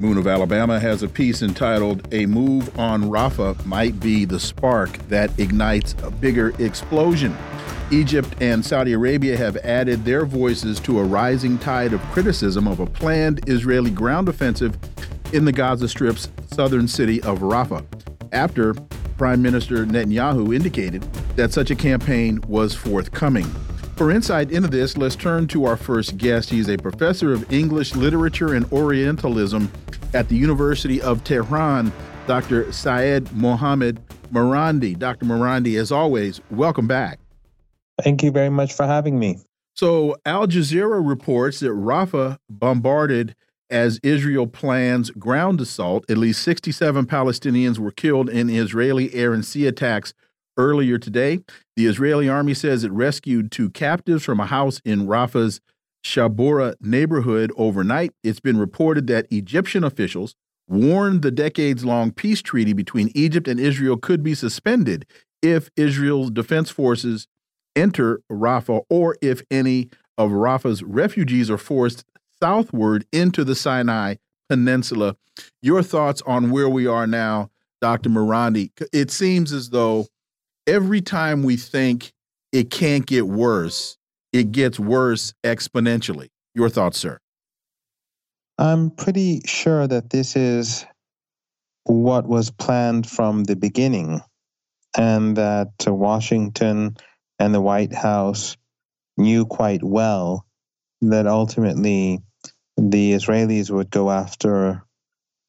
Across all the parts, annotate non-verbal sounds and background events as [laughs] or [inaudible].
Moon of Alabama has a piece entitled A Move on Rafah Might Be the Spark That Ignites a Bigger Explosion. Egypt and Saudi Arabia have added their voices to a rising tide of criticism of a planned Israeli ground offensive in the Gaza Strip's southern city of Rafah, after Prime Minister Netanyahu indicated that such a campaign was forthcoming. For insight into this, let's turn to our first guest. He's a professor of English literature and Orientalism at the University of Tehran, Dr. Syed Mohammad Marandi. Dr. Marandi, as always, welcome back. Thank you very much for having me. So, Al Jazeera reports that Rafah bombarded as Israel plans ground assault. At least 67 Palestinians were killed in Israeli air and sea attacks earlier today. The Israeli army says it rescued two captives from a house in Rafah's Shabura neighborhood overnight. It's been reported that Egyptian officials warned the decades long peace treaty between Egypt and Israel could be suspended if Israel's defense forces enter Rafah or if any of Rafah's refugees are forced southward into the Sinai Peninsula. Your thoughts on where we are now, Dr. Marandi? It seems as though every time we think it can't get worse, it gets worse exponentially. Your thoughts, sir? I'm pretty sure that this is what was planned from the beginning, and that Washington and the White House knew quite well that ultimately the Israelis would go after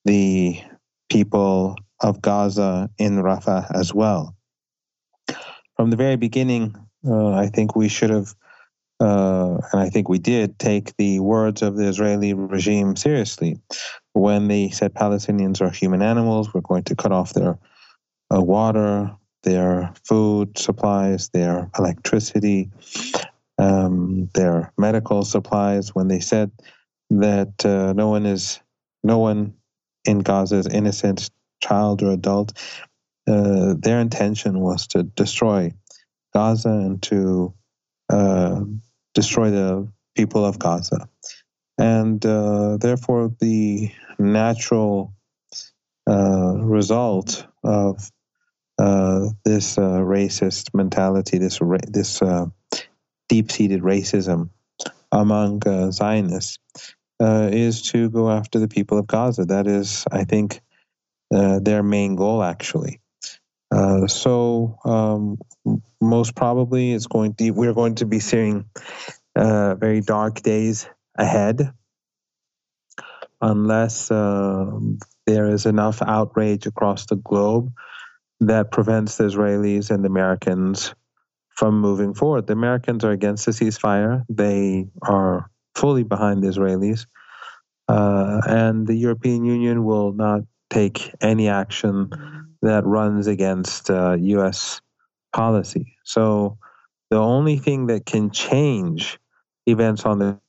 the people of Gaza in Rafah as well. From the very beginning, uh, I think we should have uh, and I think we did take the words of the Israeli regime seriously when they said Palestinians are human animals. We're going to cut off their uh, water, their food supplies, their electricity, um, their medical supplies. When they said that uh, no one is, no one in Gaza is innocent, child or adult, their intention was to destroy Gaza and to uh, destroy the people of Gaza. And uh, therefore, the natural uh, result of uh, this uh, racist mentality, this ra- this uh, deep-seated racism among Zionists, is to go after the people of Gaza. That is, I think, their main goal, actually. So um, most probably, it's going to we're going to be seeing uh, very dark days ahead. Unless uh, there is enough outrage across the globe that prevents the Israelis and the Americans from moving forward. The Americans are against the ceasefire, they are fully behind the Israelis, uh, and the European Union will not take any action that runs against uh, U.S. policy. So the only thing that can change events on the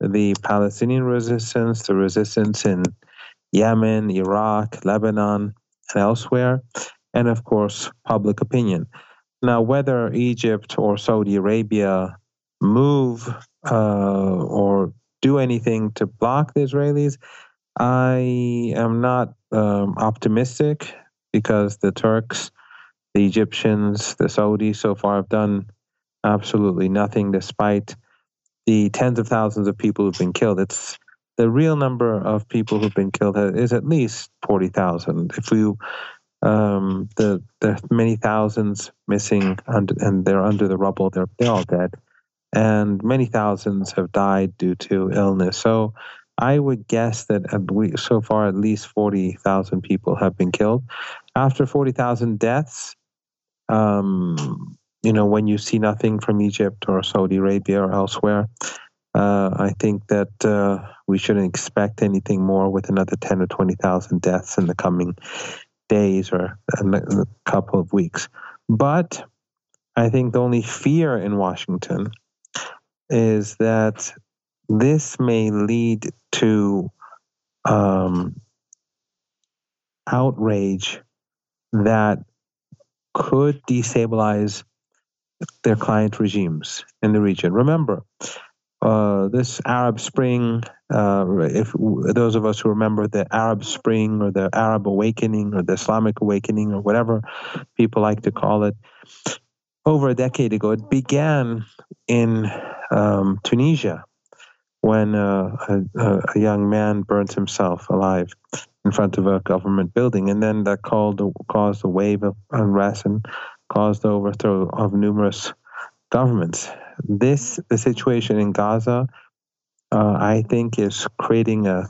the Palestinian resistance, the resistance in Yemen, Iraq, Lebanon, and elsewhere, and of course, public opinion. Now, whether Egypt or Saudi Arabia move uh, or do anything to block the Israelis, I am not um, optimistic because the Turks, the Egyptians, the Saudis so far have done absolutely nothing, despite the tens of thousands of people who've been killed. It's the real number of people who've been killed is at least forty thousand. If you um, the the many thousands missing under, and they're under the rubble, they're they're all dead, and many thousands have died due to illness. So. I would guess that so far at least 40,000 people have been killed. After 40,000 deaths, um, you know, when you see nothing from Egypt or Saudi Arabia or elsewhere, uh, I think that uh, we shouldn't expect anything more with another 10 or 20,000 deaths in the coming days or a couple of weeks. But I think the only fear in Washington is that this may lead to um, outrage that could destabilize their client regimes in the region. Remember, uh, this Arab Spring, uh, if those of us who remember the Arab Spring or the Arab Awakening or the Islamic Awakening or whatever people like to call it, over a decade ago, it began in um, Tunisia when uh, a, a, young man burnt himself alive in front of a government building, and then that called, caused a wave of unrest and caused the overthrow of numerous governments. This the situation in Gaza, uh, I think, is creating a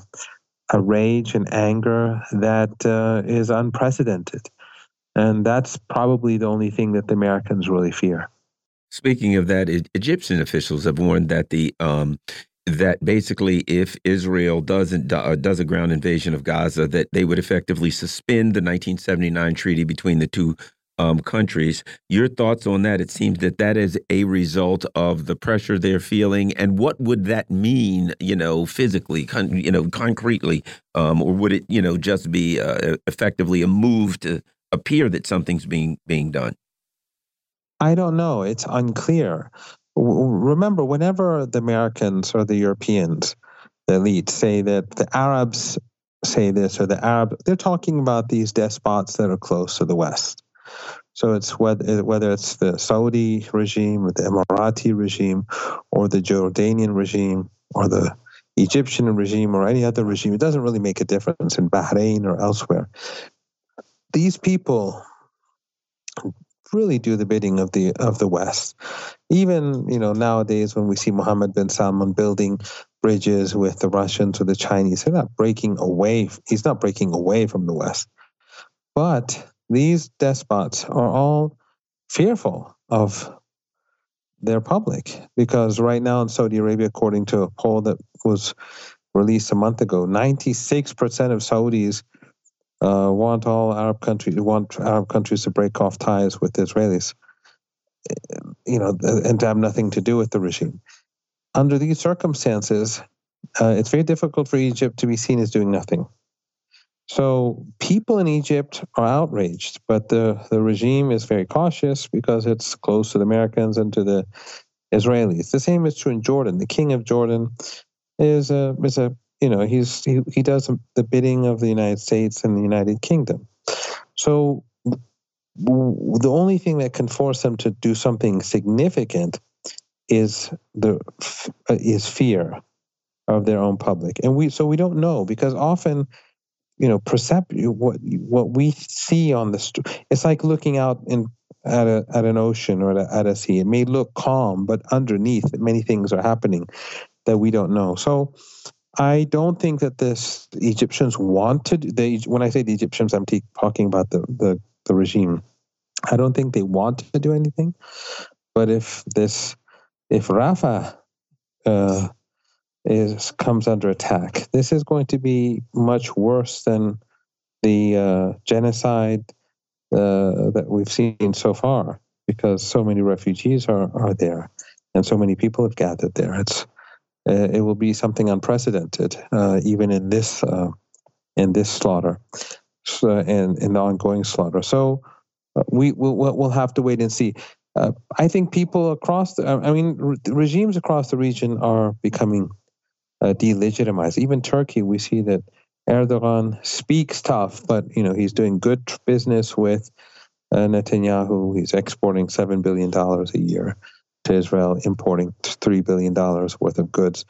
a rage and anger that uh, is unprecedented, and that's probably the only thing that the Americans really fear. Speaking of that, Egyptian officials have warned that the um, that basically, if Israel doesn't uh, does a ground invasion of Gaza, that they would effectively suspend the 1979 treaty between the two um, countries. Your thoughts on that? It seems that that is a result of the pressure they're feeling, and what would that mean? You know, physically, you know, concretely, um, or would it, you know, just be uh, effectively a move to appear that something's being being done? I don't know. It's unclear. Remember, whenever the Americans or the Europeans, the elite, say that the Arabs say this or the Arab, they're talking about these despots that are close to the West. So it's whether whether it's the Saudi regime or the Emirati regime or the Jordanian regime or the Egyptian regime or any other regime, it doesn't really make a difference in Bahrain or elsewhere. These people really do the bidding of the of the West. Even you know nowadays when we see Mohammed bin Salman building bridges with the Russians or the Chinese, they're not breaking away. He's not breaking away from the West, but these despots are all fearful of their public because right now in Saudi Arabia, according to a poll that was released a month ago, 96% of Saudis uh, want all Arab countries want Arab countries to break off ties with the Israelis, you know, and to have nothing to do with the regime. Under these circumstances, uh, it's very difficult for Egypt to be seen as doing nothing. So people in Egypt are outraged, but the, the regime is very cautious because it's close to the Americans and to the Israelis. The same is true in Jordan. The king of Jordan is a is a you know he's he, he does the bidding of the United States and the United Kingdom. So the only thing that can force them to do something significant is the is fear of their own public, and we so we don't know because often you know percept what what we see on the street it's like looking out in at a at an ocean or at a, at a sea. It may look calm but underneath many things are happening that we don't know. So i don't think that this the egyptians wanted. they when i say the egyptians i'm talking about the the, the regime i don't think they want to do anything but if this if Rafah uh, is comes under attack. This is going to be much worse than the uh, genocide uh, that we've seen so far, because so many refugees are, are there, and so many people have gathered there. It's it will be something unprecedented, uh, even in this uh, in this slaughter, so, and in the ongoing slaughter. So uh, we will we'll have to wait and see. I think people across, the, I mean, re- regimes across the region are becoming uh, delegitimize. Even Turkey, we see that Erdogan speaks tough, but you know he's doing good business with uh, Netanyahu. He's exporting seven billion dollars a year to Israel, importing three billion dollars worth of goods.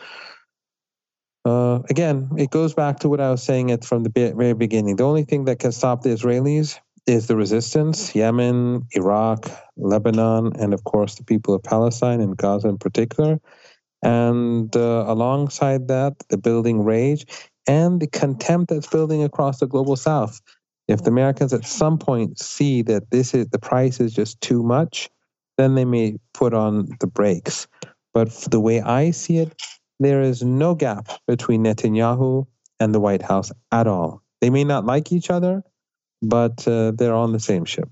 Uh, again, it goes back to what I was saying it from the very beginning. The only thing that can stop the Israelis is the resistance, Yemen, Iraq, Lebanon, and of course the people of Palestine and Gaza in particular and uh, alongside that, the building rage and the contempt that's building across the global south. If the Americans at some point see that this is the price is just too much, then they may put on the brakes. But the way I see it, there is no gap between Netanyahu and the White House at all. They may not like each other, but uh, they're on the same ship.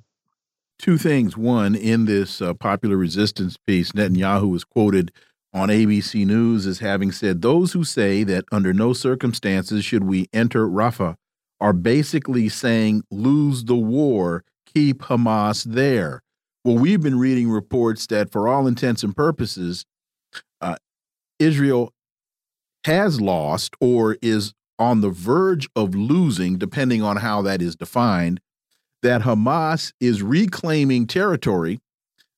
Two things. One, in this uh, popular resistance piece, Netanyahu was quoted on ABC News as having said, Those who say that under no circumstances should we enter Rafah are basically saying, lose the war, keep Hamas there. Well, we've been reading reports that, for all intents and purposes, uh, Israel has lost or is on the verge of losing, depending on how that is defined, that Hamas is reclaiming territory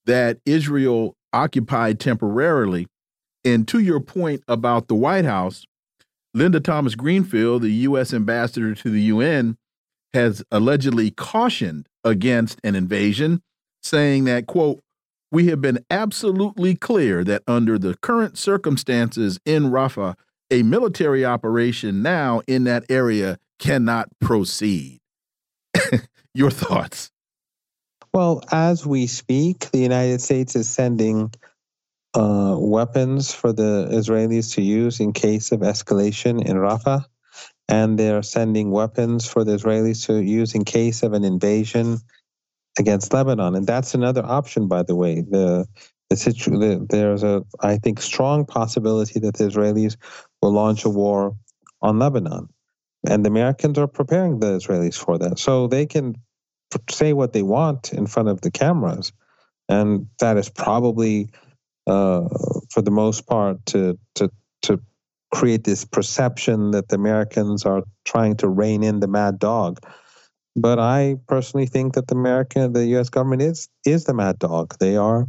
that Israel occupied temporarily. And to your point about the White House, Linda Thomas Greenfield, the U.S. ambassador to the UN, has allegedly cautioned against an invasion, saying that, quote, we have been absolutely clear that under the current circumstances in Rafah, a military operation now in that area cannot proceed. [laughs] Your thoughts? Well, as we speak, the United States is sending uh, weapons for the Israelis to use in case of escalation in Rafah, and they're sending weapons for the Israelis to use in case of an invasion against Lebanon. And that's another option, by the way. The the, situ- the there's a I think strong possibility that the Israelis will launch a war on Lebanon. And the Americans are preparing the Israelis for that. So they can say what they want in front of the cameras. And that is probably, uh, for the most part, to, to, to create this perception that the Americans are trying to rein in the mad dog. But I personally think that the American, the U.S. government is is the mad dog. They are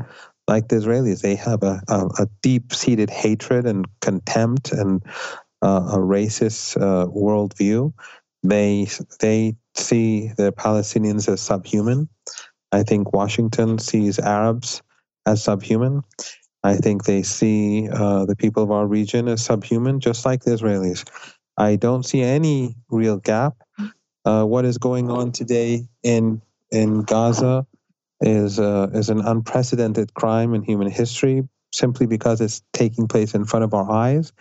like the Israelis. They have a, a, a deep-seated hatred and contempt and uh, a racist uh, worldview. They they see the Palestinians as subhuman. I think Washington sees Arabs as subhuman. I think they see uh, the people of our region as subhuman, just like the Israelis. I don't see any real gap. Uh, what is going on today in in Gaza is uh, is an unprecedented crime in human history, simply because it's taking place in front of our eyes.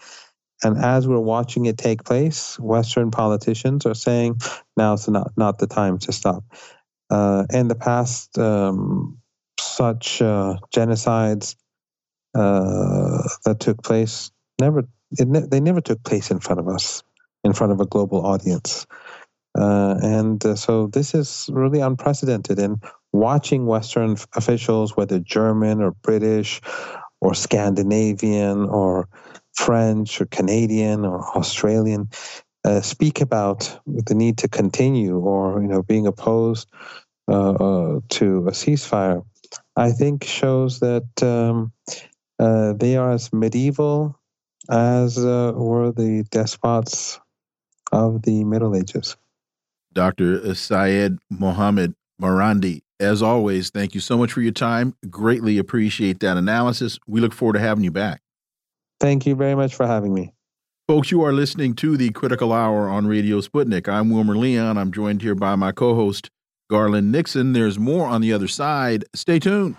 And as we're watching it take place, Western politicians are saying now's not, not the time to stop. Uh, in the past, um, such uh, genocides uh, that took place never ne- they never took place in front of us, in front of a global audience. Uh, and uh, so this is really unprecedented. And watching Western officials, whether German or British or Scandinavian or French or Canadian or Australian uh, speak about the need to continue or you know being opposed uh, uh, to a ceasefire, I think shows that um, uh, they are as medieval as were the despots of the Middle Ages. Dr. Syed Mohammad Marandi, as always, thank you so much for your time. Greatly appreciate that analysis. We look forward to having you back. Thank you very much for having me. Folks, you are listening to the Critical Hour on Radio Sputnik. I'm Wilmer Leon. I'm joined here by my co host, Garland Nixon. There's more on the other side. Stay tuned.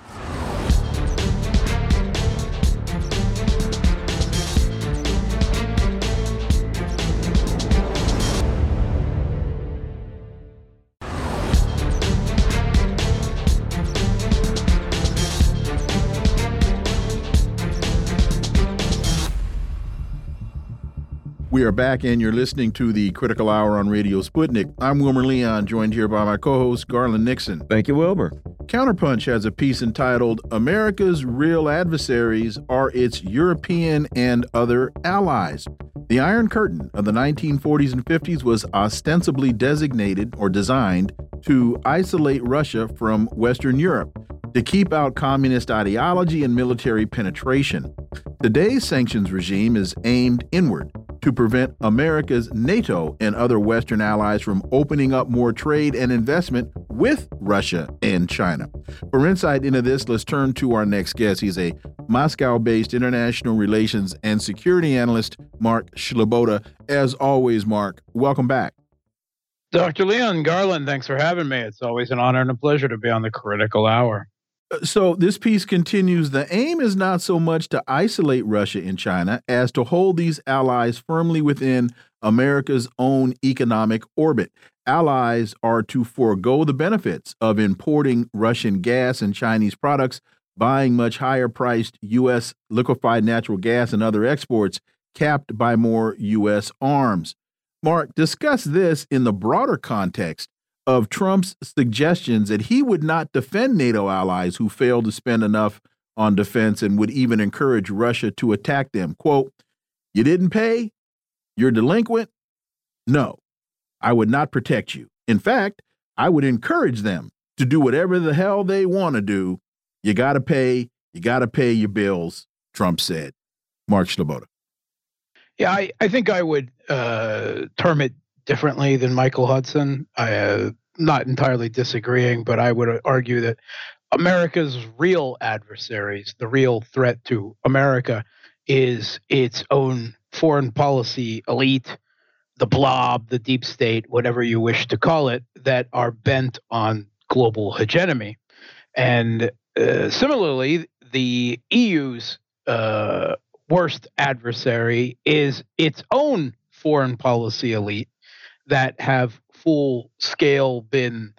We are back, and you're listening to the Critical Hour on Radio Sputnik. I'm Wilmer Leon, joined here by my co host, Garland Nixon. Thank you, Wilmer. Counterpunch has a piece entitled America's Real Adversaries Are Its European and Other Allies. The Iron Curtain of the 1940s and 50s was ostensibly designated or designed to isolate Russia from Western Europe, to keep out communist ideology and military penetration. Today's sanctions regime is aimed inward to prevent America's NATO and other Western allies from opening up more trade and investment with Russia and China. For insight into this, let's turn to our next guest. He's a Moscow based international relations and security analyst, Mark Sleboda. As always, Mark, welcome back. Dr. Leon Garland, thanks for having me. It's always an honor and a pleasure to be on the critical hour. Uh, so this piece continues the aim is not so much to isolate Russia and China as to hold these allies firmly within America's own economic orbit. Allies are to forego the benefits of importing Russian gas and Chinese products, buying much higher priced U.S. liquefied natural gas and other exports, capped by more U.S. arms. Mark, discuss this in the broader context of Trump's suggestions that he would not defend NATO allies who fail to spend enough on defense and would even encourage Russia to attack them. Quote, You didn't pay? You're delinquent? No, I would not protect you. In fact, I would encourage them to do whatever the hell they want to do. You got to pay. You got to pay your bills, Trump said. Mark Sleboda. Yeah, I, I think I would uh, term it differently than Michael Hudson. I uh, not entirely disagreeing, but I would argue that America's real adversaries, the real threat to America, is its own foreign policy elite, the blob, the deep state, whatever you wish to call it, that are bent on global hegemony. And uh, similarly, the EU's uh, worst adversary is its own foreign policy elite that have full scale been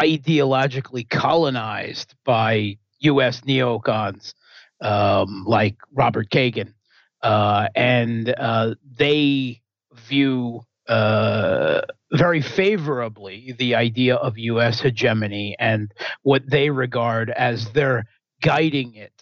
ideologically colonized by U.S. neocons um, like Robert Kagan, uh, and uh, they view uh, very favorably the idea of U.S. hegemony and what they regard as their guiding it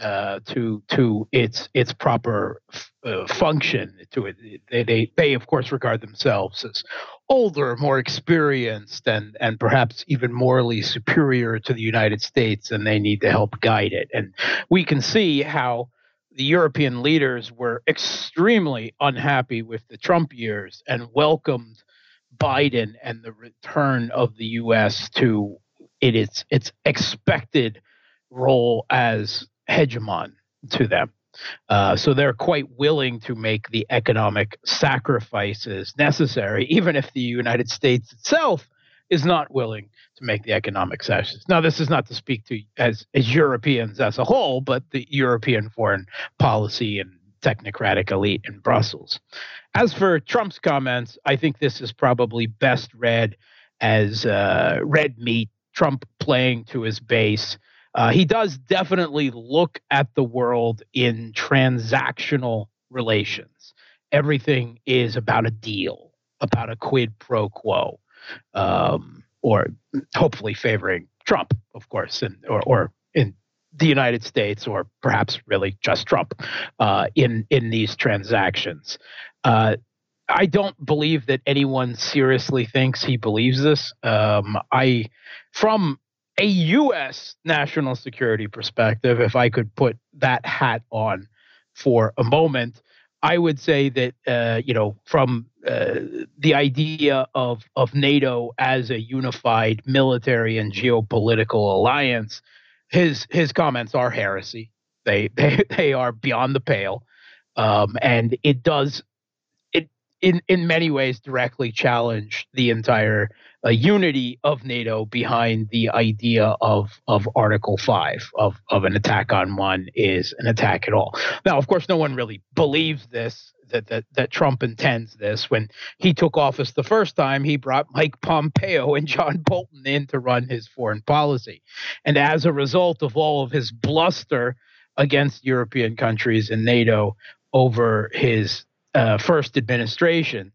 uh, to to its its proper uh, function. To it, they, they they of course regard themselves as older, more experienced, and and perhaps even morally superior to the United States, and they need to help guide it. And we can see how the European leaders were extremely unhappy with the Trump years and welcomed Biden and the return of the U.S. to it its its expected role as hegemon to them. Uh, so they're quite willing to make the economic sacrifices necessary, even if the United States itself is not willing to make the economic sacrifices. Now, this is not to speak to as as Europeans as a whole, but the European foreign policy and technocratic elite in Brussels. As for Trump's comments, I think this is probably best read as uh, red meat. Trump playing to his base uh, he does definitely look at the world in transactional relations. Everything is about a deal, about a quid pro quo, um, or hopefully favoring Trump, of course, and or, or in the United States, or perhaps really just Trump uh, in in these transactions. Uh, I don't believe that anyone seriously thinks he believes this. Um, I, from a U.S. national security perspective, if I could put that hat on for a moment, I would say that uh, you know from uh, the idea of of NATO as a unified military and geopolitical alliance, his his comments are heresy. They [laughs] they they are beyond the pale, um, and it does it in in many ways directly challenge the entire a unity of NATO behind the idea of of Article Five of of an attack on one is an attack at all. Now, of course, no one really believes this that that that Trump intends this. When he took office the first time, he brought Mike Pompeo and John Bolton in to run his foreign policy, and as a result of all of his bluster against European countries and NATO over his uh, first administration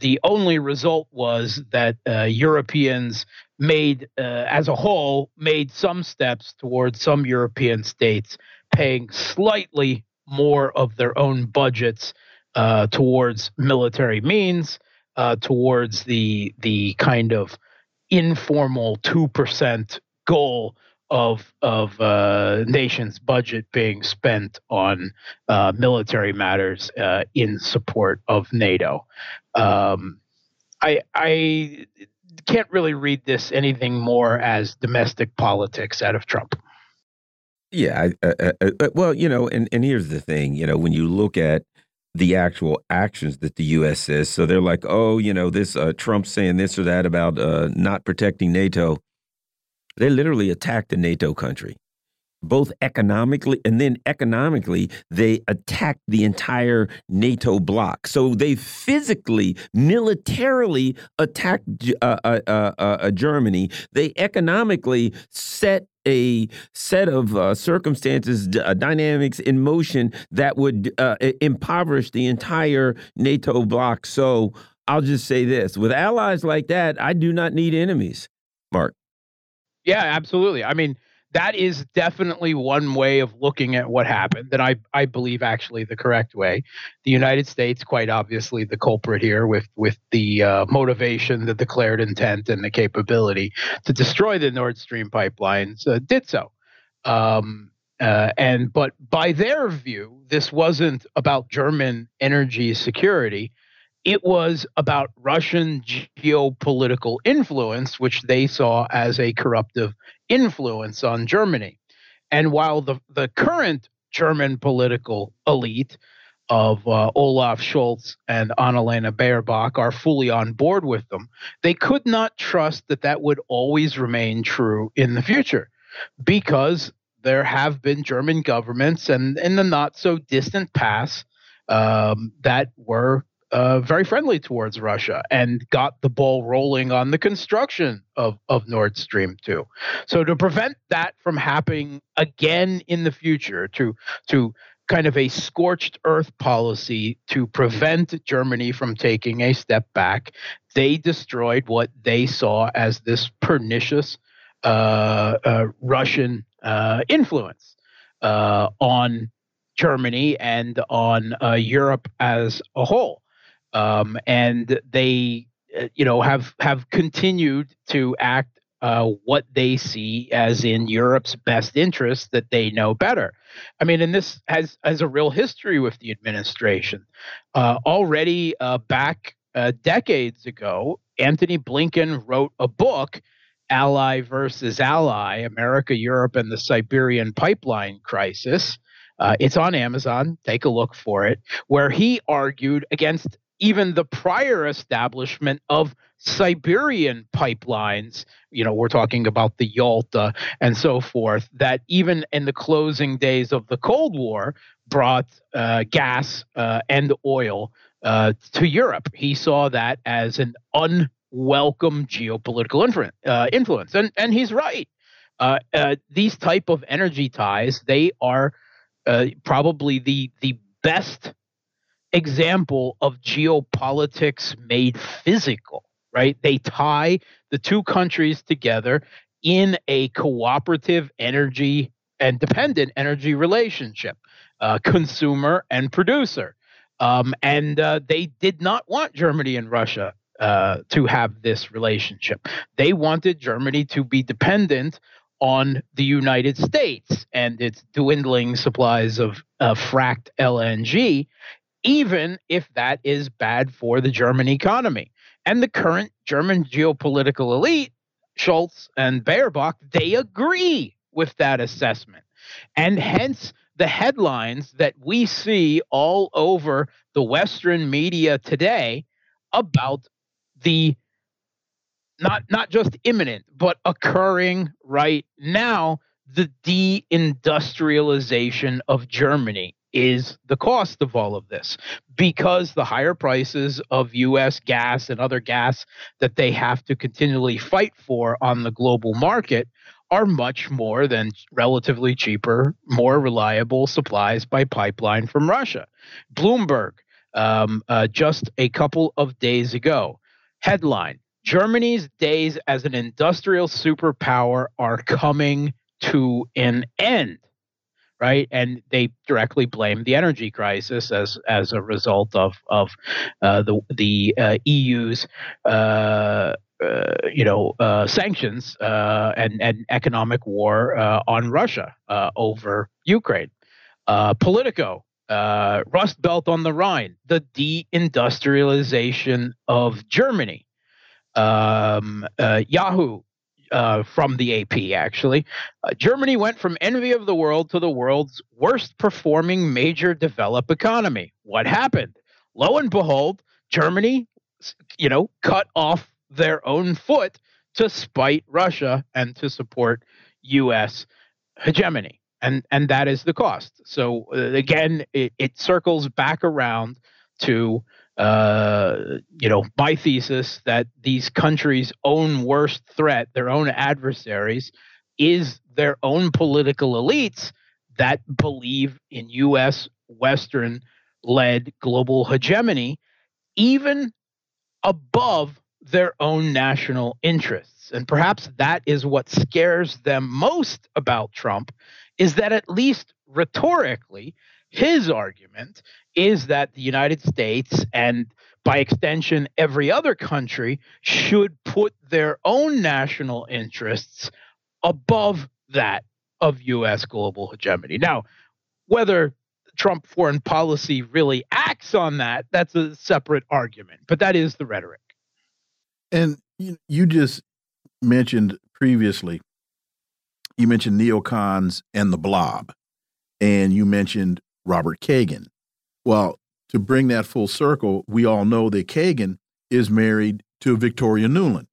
the only result was that uh, Europeans made, uh, as a whole, made some steps towards some European states paying slightly more of their own budgets uh, towards military means, uh, towards the the kind of informal two percent goal of of uh, nation's budget being spent on uh, military matters uh, in support of NATO. Um, I I can't really read this anything more as domestic politics out of Trump. Yeah, I, well, you know, and and here's the thing, you know, when you look at the actual actions that the U.S. says, so they're like, oh, you know, this uh, Trump saying this or that about uh, not protecting NATO They literally attacked a NATO country both economically and then economically they attacked the entire NATO bloc. So they physically, militarily attacked uh, uh, uh, uh Germany. They economically set a set of uh, circumstances, uh, dynamics in motion that would impoverish the entire NATO bloc. So I'll just say this: with allies like that, I do not need enemies. Mark. Yeah, absolutely. I mean that is definitely one way of looking at what happened that I, I believe actually the correct way. The United States, quite obviously, the culprit here with with the uh, motivation, the declared intent, and the capability to destroy the Nord Stream pipelines, uh, did so. Um, uh, and but by their view, this wasn't about German energy security. It was about Russian geopolitical influence, which they saw as a corruptive influence on Germany. And while the, the current German political elite of uh, Olaf Scholz and Annalena Baerbock are fully on board with them, they could not trust that that would always remain true in the future because there have been German governments and in the not so distant past um, that were uh, very friendly towards Russia and got the ball rolling on the construction of, of Nord Stream 2. So to prevent that from happening again in the future, to to kind of a scorched earth policy to prevent Germany from taking a step back, they destroyed what they saw as this pernicious uh, uh, Russian uh, influence uh, on Germany and on uh, Europe as a whole um, and they uh, you know have have continued to act uh, what they see as in Europe's best interest that they know better. I mean, and this has has a real history with the administration. Uh, already uh, back uh, decades ago, Antony Blinken wrote a book, "Ally versus Ally: America, Europe, and the Siberian Pipeline Crisis." Uh, it's on Amazon. Take a look for it, where he argued against even the prior establishment of Siberian pipelines, you know, we're talking about the Yalta and so forth, that even in the closing days of the Cold War brought uh, gas uh, and oil uh, to Europe. He saw that as an unwelcome geopolitical uh, influence, and and he's right. Uh, uh, these type of energy ties, they are probably the the best example of geopolitics made physical, right? They tie the two countries together in a cooperative energy and dependent energy relationship, uh, consumer and producer. Um, and uh, they did not want Germany and Russia uh, to have this relationship. They wanted Germany to be dependent on the United States and its dwindling supplies of uh, fracked LNG even if that is bad for the German economy. And the current German geopolitical elite, Scholz and Baerbock, they agree with that assessment. And hence the headlines that we see all over the Western media today about the not not just imminent, but occurring right now, the deindustrialization of Germany is the cost of all of this because the higher prices of US gas and other gas that they have to continually fight for on the global market are much more than relatively cheaper, more reliable supplies by pipeline from Russia. Bloomberg, um, uh, just a couple of days ago, headline Germany's days as an industrial superpower are coming to an end right? And they directly blame the energy crisis as as a result of of uh, the the uh, EU's. Uh, uh, you know, uh, sanctions uh, and, and economic war on Russia over Ukraine. Politico, Rust Belt on the Rhine, the deindustrialization of Germany. Um, Yahoo, uh, from the AP, actually. Uh, Germany went from envy of the world to the world's worst performing major developed economy. What happened? Lo and behold, Germany, you know, cut off their own foot to spite Russia and to support U.S. hegemony. And, and that is the cost. So uh, again, it, it circles back around to uh, you know my thesis that these countries' own worst threat, their own adversaries, is their own political elites that believe in U.S. Western led global hegemony, even above their own national interests. And perhaps that is what scares them most about Trump is that at least rhetorically, his argument is that the United States and by extension every other country should put their own national interests above that of US global hegemony. Now, whether Trump foreign policy really acts on that, that's a separate argument, but that is the rhetoric. And you just mentioned previously, you mentioned neocons and the blob, and you mentioned Robert Kagan. Well, to bring that full circle, we all know that Kagan is married to Victoria Nuland,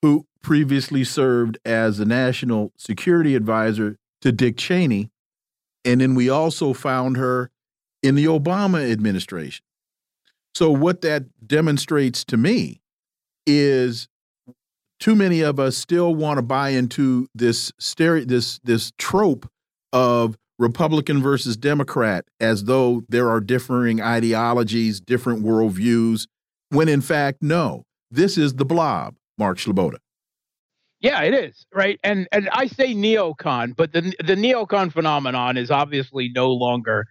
who previously served as the national security advisor to Dick Cheney. And then we also found her in the Obama administration. So, what that demonstrates to me is too many of us still want to buy into this this this trope of Republican versus Democrat as though there are differing ideologies, different worldviews, when in fact, no, this is the blob, Mark Sleboda. Yeah, it is right, and and I say neocon, but the the neocon phenomenon is obviously no longer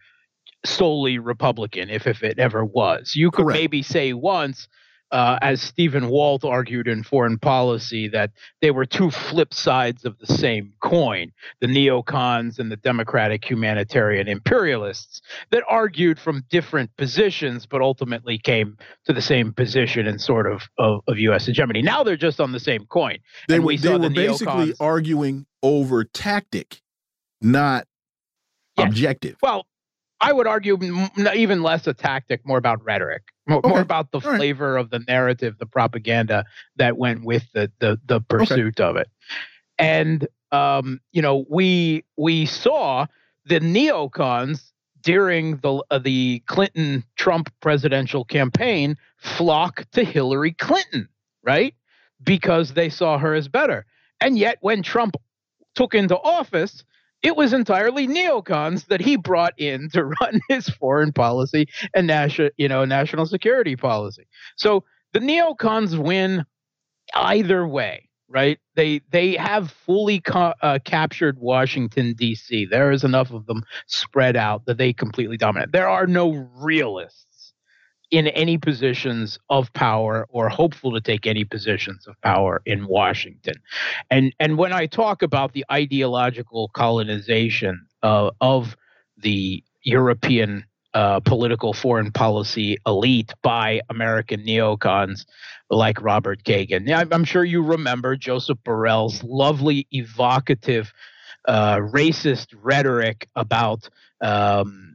solely Republican, if if it ever was. You could Correct. maybe say once uh, as Stephen Walt argued in Foreign Policy, that they were two flip sides of the same coin the neocons and the democratic humanitarian imperialists that argued from different positions, but ultimately came to the same position in sort of, of, of U.S. hegemony. Now they're just on the same coin. They, we they were the basically arguing over tactic, not objective. Well, I would argue even less a tactic, more about rhetoric, more, okay. more about the All flavor right. of the narrative, the propaganda that went with the the, the pursuit okay. of it. And um, you know, we we saw the neocons during the uh, the Clinton Trump presidential campaign flock to Hillary Clinton, right? Because they saw her as better. And yet, when Trump took into office, it was entirely neocons that he brought in to [laughs] run his foreign policy and national, you know, national security policy. So the neocons win either way, right? They they have fully uh, captured Washington D.C. There is enough of them spread out that they completely dominate. There are no realists in any positions of power or hopeful to take any positions of power in Washington. And and when I talk about the ideological colonization uh, of the European uh, political foreign policy elite by American neocons like Robert Kagan. I'm sure you remember Joseph Borrell's lovely, evocative, uh, racist rhetoric about um,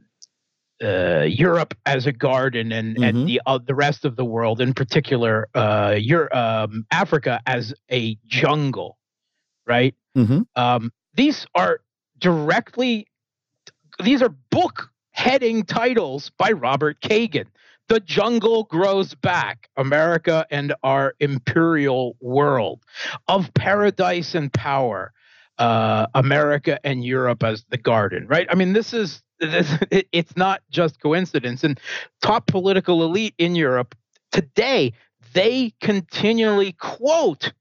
uh, Europe as a garden and mm-hmm. and the uh, the rest of the world, in particular, uh, Europe, um, Africa as a jungle, right? Mm-hmm. Um, these are directly these are book heading titles by Robert Kagan. The jungle grows back, America and our imperial world of paradise and power, uh, America and Europe as the garden, right? I mean, this is [laughs] it's not just coincidence. And top political elite in Europe today, they continually quote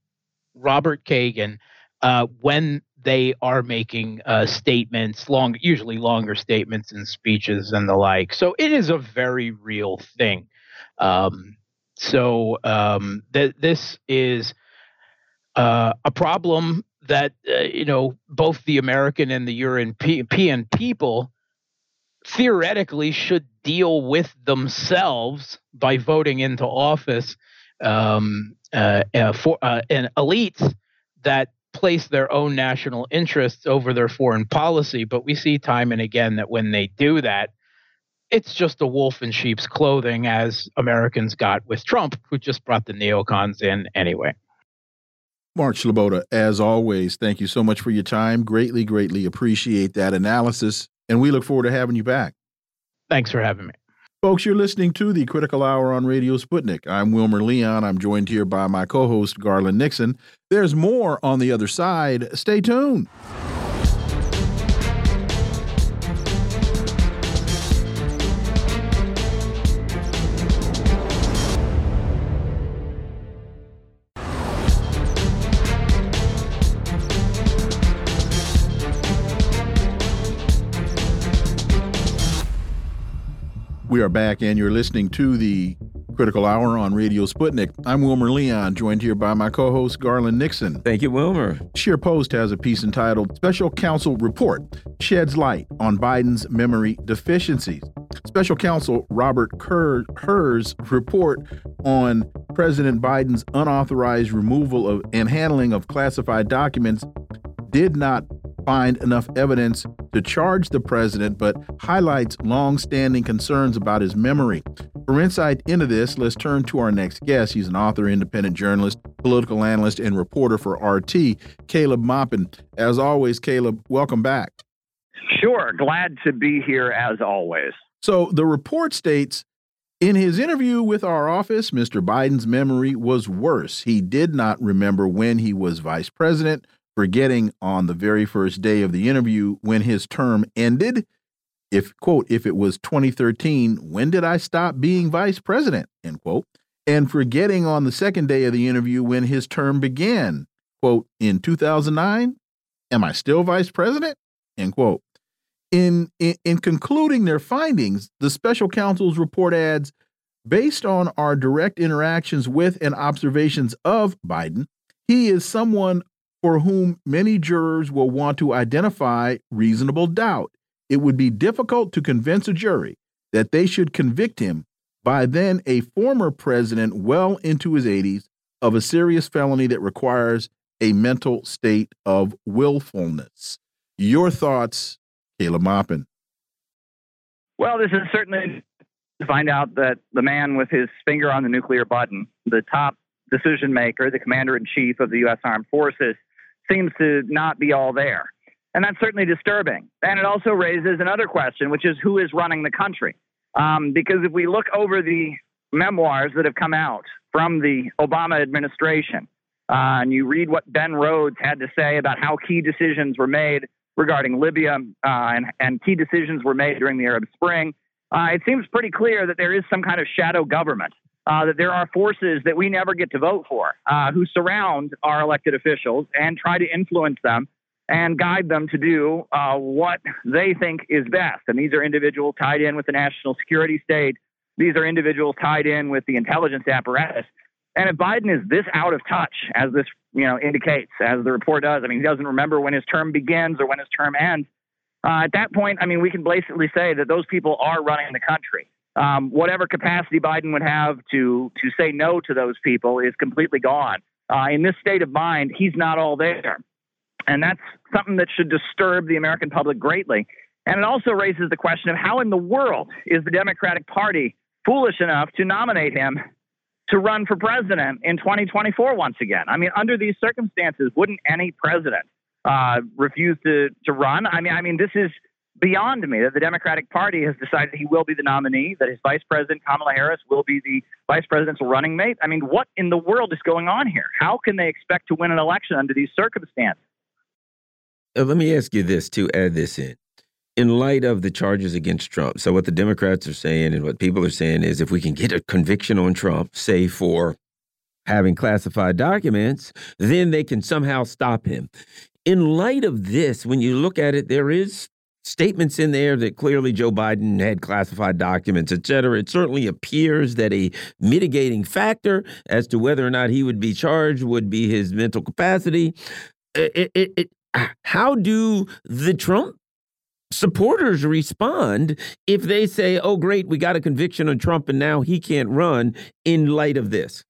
Robert Kagan uh, when they are making uh, statements, long, usually longer statements and speeches and the like. So it is a very real thing. Um, so um, th- this is uh, a problem that uh, you know both the American and the European people theoretically should deal with themselves by voting into office um, uh, uh, for uh, elites that place their own national interests over their foreign policy. But we see time and again that when they do that, it's just a wolf in sheep's clothing, as Americans got with Trump, who just brought the neocons in anyway. Mark Sleboda, as always, thank you so much for your time. Greatly, greatly appreciate that analysis, and we look forward to having you back. Thanks for having me. Folks, you're listening to the Critical Hour on Radio Sputnik. I'm Wilmer Leon. I'm joined here by my co host, Garland Nixon. There's more on the other side. Stay tuned. We are back, and you're listening to the Critical Hour on Radio Sputnik. I'm Wilmer Leon, joined here by my co host, Garland Nixon. Thank you, Wilmer. ScheerPost has a piece entitled Special Counsel Report Sheds Light on Biden's Memory Deficiencies. Special Counsel Robert Kerr Hur's report on President Biden's unauthorized removal of and handling of classified documents did not find enough evidence to charge the president, but highlights long-standing concerns about his memory. For insight into this, let's turn to our next guest. He's an author, independent journalist, political analyst, and reporter for RT, Caleb Maupin. As always, Caleb, welcome back. Sure. Glad to be here as always. So the report states in his interview with our office, Mr. Biden's memory was worse. He did not remember when he was vice president, forgetting on the very first day of the interview when his term ended. If, quote, if it was 2013, when did I stop being vice president, end quote, and forgetting on the second day of the interview when his term began, quote, in 2009, am I still vice president, end quote. In, in, in concluding their findings, the special counsel's report adds, based on our direct interactions with and observations of Biden, he is someone for whom many jurors will want to identify reasonable doubt. It would be difficult to convince a jury that they should convict him by then a former president well into his 80s of a serious felony that requires a mental state of willfulness. Your thoughts, Caleb Maupin? Well, this is certainly to find out that the man with his finger on the nuclear button, the top decision maker, the commander in chief of the U.S. Armed Forces, seems to not be all there. And that's certainly disturbing. And it also raises another question, which is who is running the country? Um, because if we look over the memoirs that have come out from the Obama administration, uh, and you read what Ben Rhodes had to say about how key decisions were made regarding Libya uh, and, and, key decisions were made during the Arab Spring, uh, it seems pretty clear that there is some kind of shadow government uh, that there are forces that we never get to vote for uh, who surround our elected officials and try to influence them and guide them to do uh, what they think is best. And these are individuals tied in with the national security state. These are individuals tied in with the intelligence apparatus. And if Biden is this out of touch, as this you know indicates, as the report does, I mean, he doesn't remember when his term begins or when his term ends. Uh, at that point, I mean, we can blatantly say that those people are running the country um, whatever capacity Biden would have to to say no to those people is completely gone. Uh, in this state of mind, he's not all there, and that's something that should disturb the American public greatly. And it also raises the question of how in the world is the Democratic Party foolish enough to nominate him to run for president in 2024 once again? I mean, under these circumstances, wouldn't any president uh, refuse to to run? I mean, I mean, this is beyond me that the Democratic Party has decided he will be the nominee, that his vice president, Kamala Harris, will be the vice presidential running mate. I mean, what in the world is going on here? How can they expect to win an election under these circumstances? Uh, let me ask you this to add this in. In light of the charges against Trump, so what the Democrats are saying and what people are saying is if we can get a conviction on Trump, say for having classified documents, then they can somehow stop him. In light of this, when you look at it, there is statements in there that clearly Joe Biden had classified documents, et cetera. It certainly appears that a mitigating factor as to whether or not he would be charged would be his mental capacity. It, it, it, how do the Trump supporters respond if they say, oh, great, we got a conviction on Trump and now he can't run in light of this?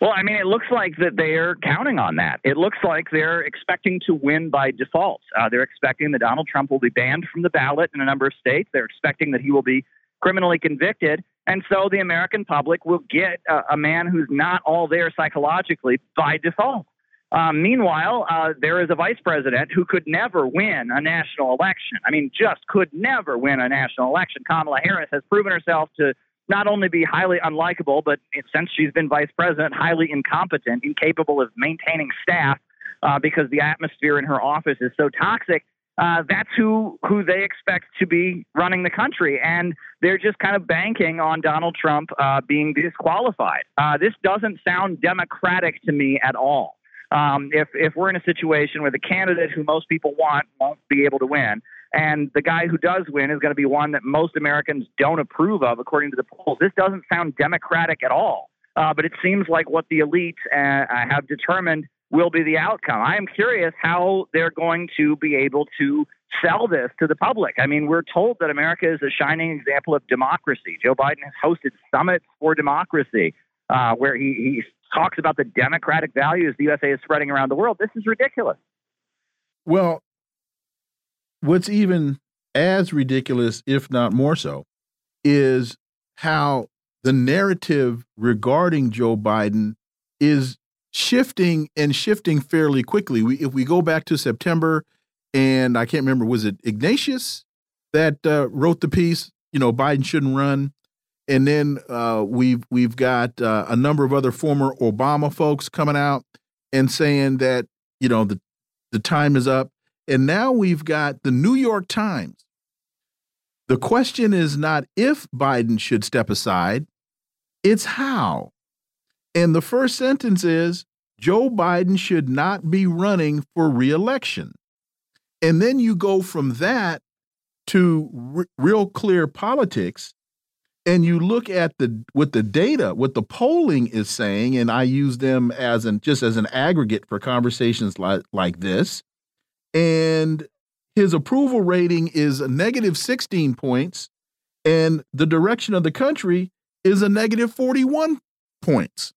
Well, I mean, it looks like that they're counting on that. It looks like they're expecting to win by default. Uh, they're expecting that Donald Trump will be banned from the ballot in a number of states. They're expecting that he will be criminally convicted. And so the American public will get a, a man who's not all there psychologically by default. Um, meanwhile, uh, there is a vice president who could never win a national election. I mean, just could never win a national election. Kamala Harris has proven herself to not only be highly unlikable, but since she's been vice president, highly incompetent, incapable of maintaining staff uh, because the atmosphere in her office is so toxic. Uh, that's who who they expect to be running the country, and they're just kind of banking on Donald Trump uh, being disqualified. Uh, this doesn't sound democratic to me at all. Um, if if we're in a situation where the candidate who most people want won't be able to win, and the guy who does win is going to be one that most Americans don't approve of, according to the polls, this doesn't sound democratic at all. Uh, but it seems like what the elite uh, have determined will be the outcome. I am curious how they're going to be able to sell this to the public. I mean, we're told that America is a shining example of democracy. Joe Biden has hosted summits for democracy uh, where he, he talks about the democratic values the USA is spreading around the world. This is ridiculous. Well, what's even as ridiculous, if not more so, is how the narrative regarding Joe Biden is shifting and shifting fairly quickly. We, if we go back to September, and I can't remember, was it Ignatius that uh, wrote the piece? You know, Biden shouldn't run and then uh, we've we've got uh, a number of other former Obama folks coming out and saying that you know the the time is up, and now we've got the New York Times. The question is not if Biden should step aside, it's how. And the first sentence is Joe Biden should not be running for reelection. And then you go from that to real clear politics and you look at the what the data what the polling is saying and i use them as an just as an aggregate for conversations like like this and his approval rating is a negative 16 points and the direction of the country is a negative 41 points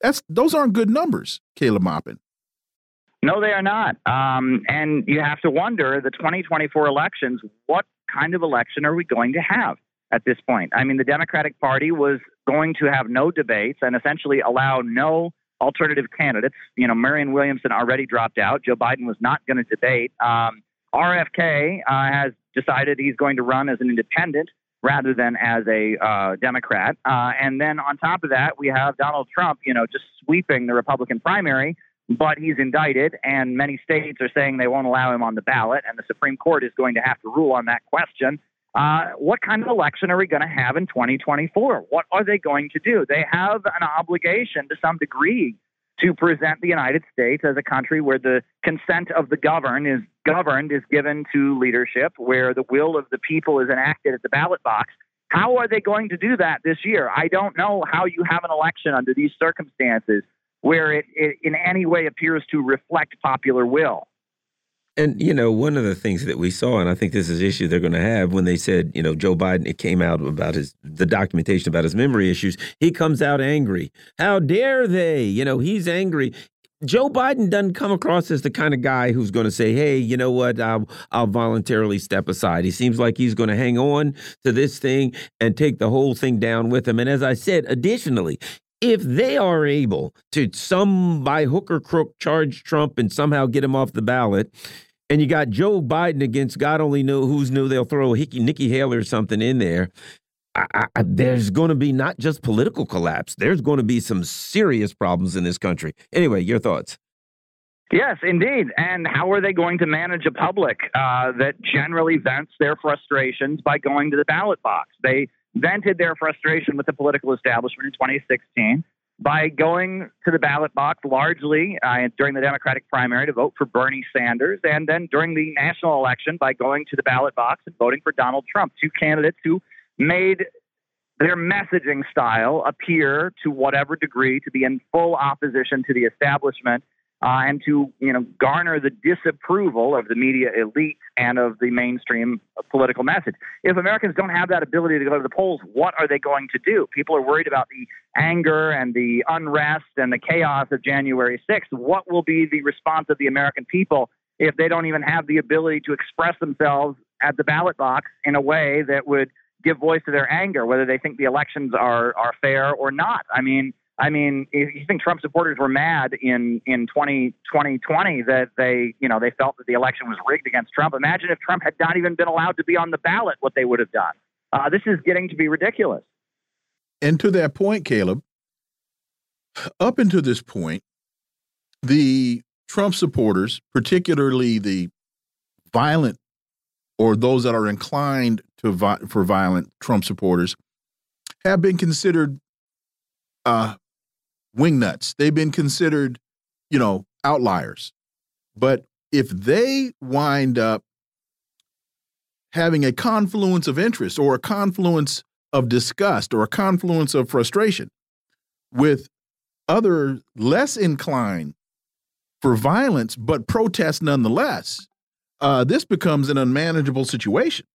that's those aren't good numbers caleb maupin no, they are not. Um, and you have to wonder the 2024 elections, what kind of election are we going to have? at this point. I mean, the Democratic Party was going to have no debates and essentially allow no alternative candidates. You know, Marianne Williamson already dropped out. Joe Biden was not going to debate. Um, RFK uh, has decided he's going to run as an independent rather than as a uh, Democrat. Uh, and then on top of that, we have Donald Trump, you know, just sweeping the Republican primary. But he's indicted, and many states are saying they won't allow him on the ballot, and the Supreme Court is going to have to rule on that question. Uh, what kind of election are we going to have in 2024? What are they going to do? They have an obligation to some degree to present the United States as a country where the consent of the governed is governed is given to leadership, where the will of the people is enacted at the ballot box. How are they going to do that this year? I don't know how you have an election under these circumstances where it, it in any way appears to reflect popular will. And you know, one of the things that we saw, and I think this is an issue they're going to have when they said, you know, Joe Biden, it came out about his the documentation about his memory issues. He comes out angry. How dare they? You know, he's angry. Joe Biden doesn't come across as the kind of guy who's going to say, "Hey, you know what? I'll I'll voluntarily step aside." He seems like he's going to hang on to this thing and take the whole thing down with him. And as I said, additionally, if they are able to some by hook or crook charge Trump and somehow get him off the ballot, and you got Joe Biden against God only know who's new, they'll throw Hickey, Nikki Haley or something in there. I, I, there's going to be not just political collapse. There's going to be some serious problems in this country. Anyway, your thoughts? Yes, indeed. And how are they going to manage a public uh, that generally vents their frustrations by going to the ballot box? They vented their frustration with the political establishment in 2016 by going to the ballot box largely uh, during the Democratic primary to vote for Bernie Sanders, and then during the national election by going to the ballot box and voting for Donald Trump, two candidates who made their messaging style appear to whatever degree to be in full opposition to the establishment uh, and to you know garner the disapproval of the media elite and of the mainstream political message. If Americans don't have that ability to go to the polls, what are they going to do? People are worried about the anger and the unrest and the chaos of January 6th. What will be the response of the American people if they don't even have the ability to express themselves at the ballot box in a way that would give voice to their anger, whether they think the elections are are fair or not? I mean I mean, you think Trump supporters were mad in in 20, 2020 that they, you know, they felt that the election was rigged against Trump. Imagine if Trump had not even been allowed to be on the ballot, what they would have done. Uh, this is getting to be ridiculous. And to that point, Caleb, up until this point, the Trump supporters, particularly the violent or those that are inclined to vi for violent Trump supporters, have been considered uh, wingnuts. They've been considered, you know, outliers. But if they wind up having a confluence of interest or a confluence of disgust or a confluence of frustration with other less inclined for violence but protest nonetheless, uh, this becomes an unmanageable situation.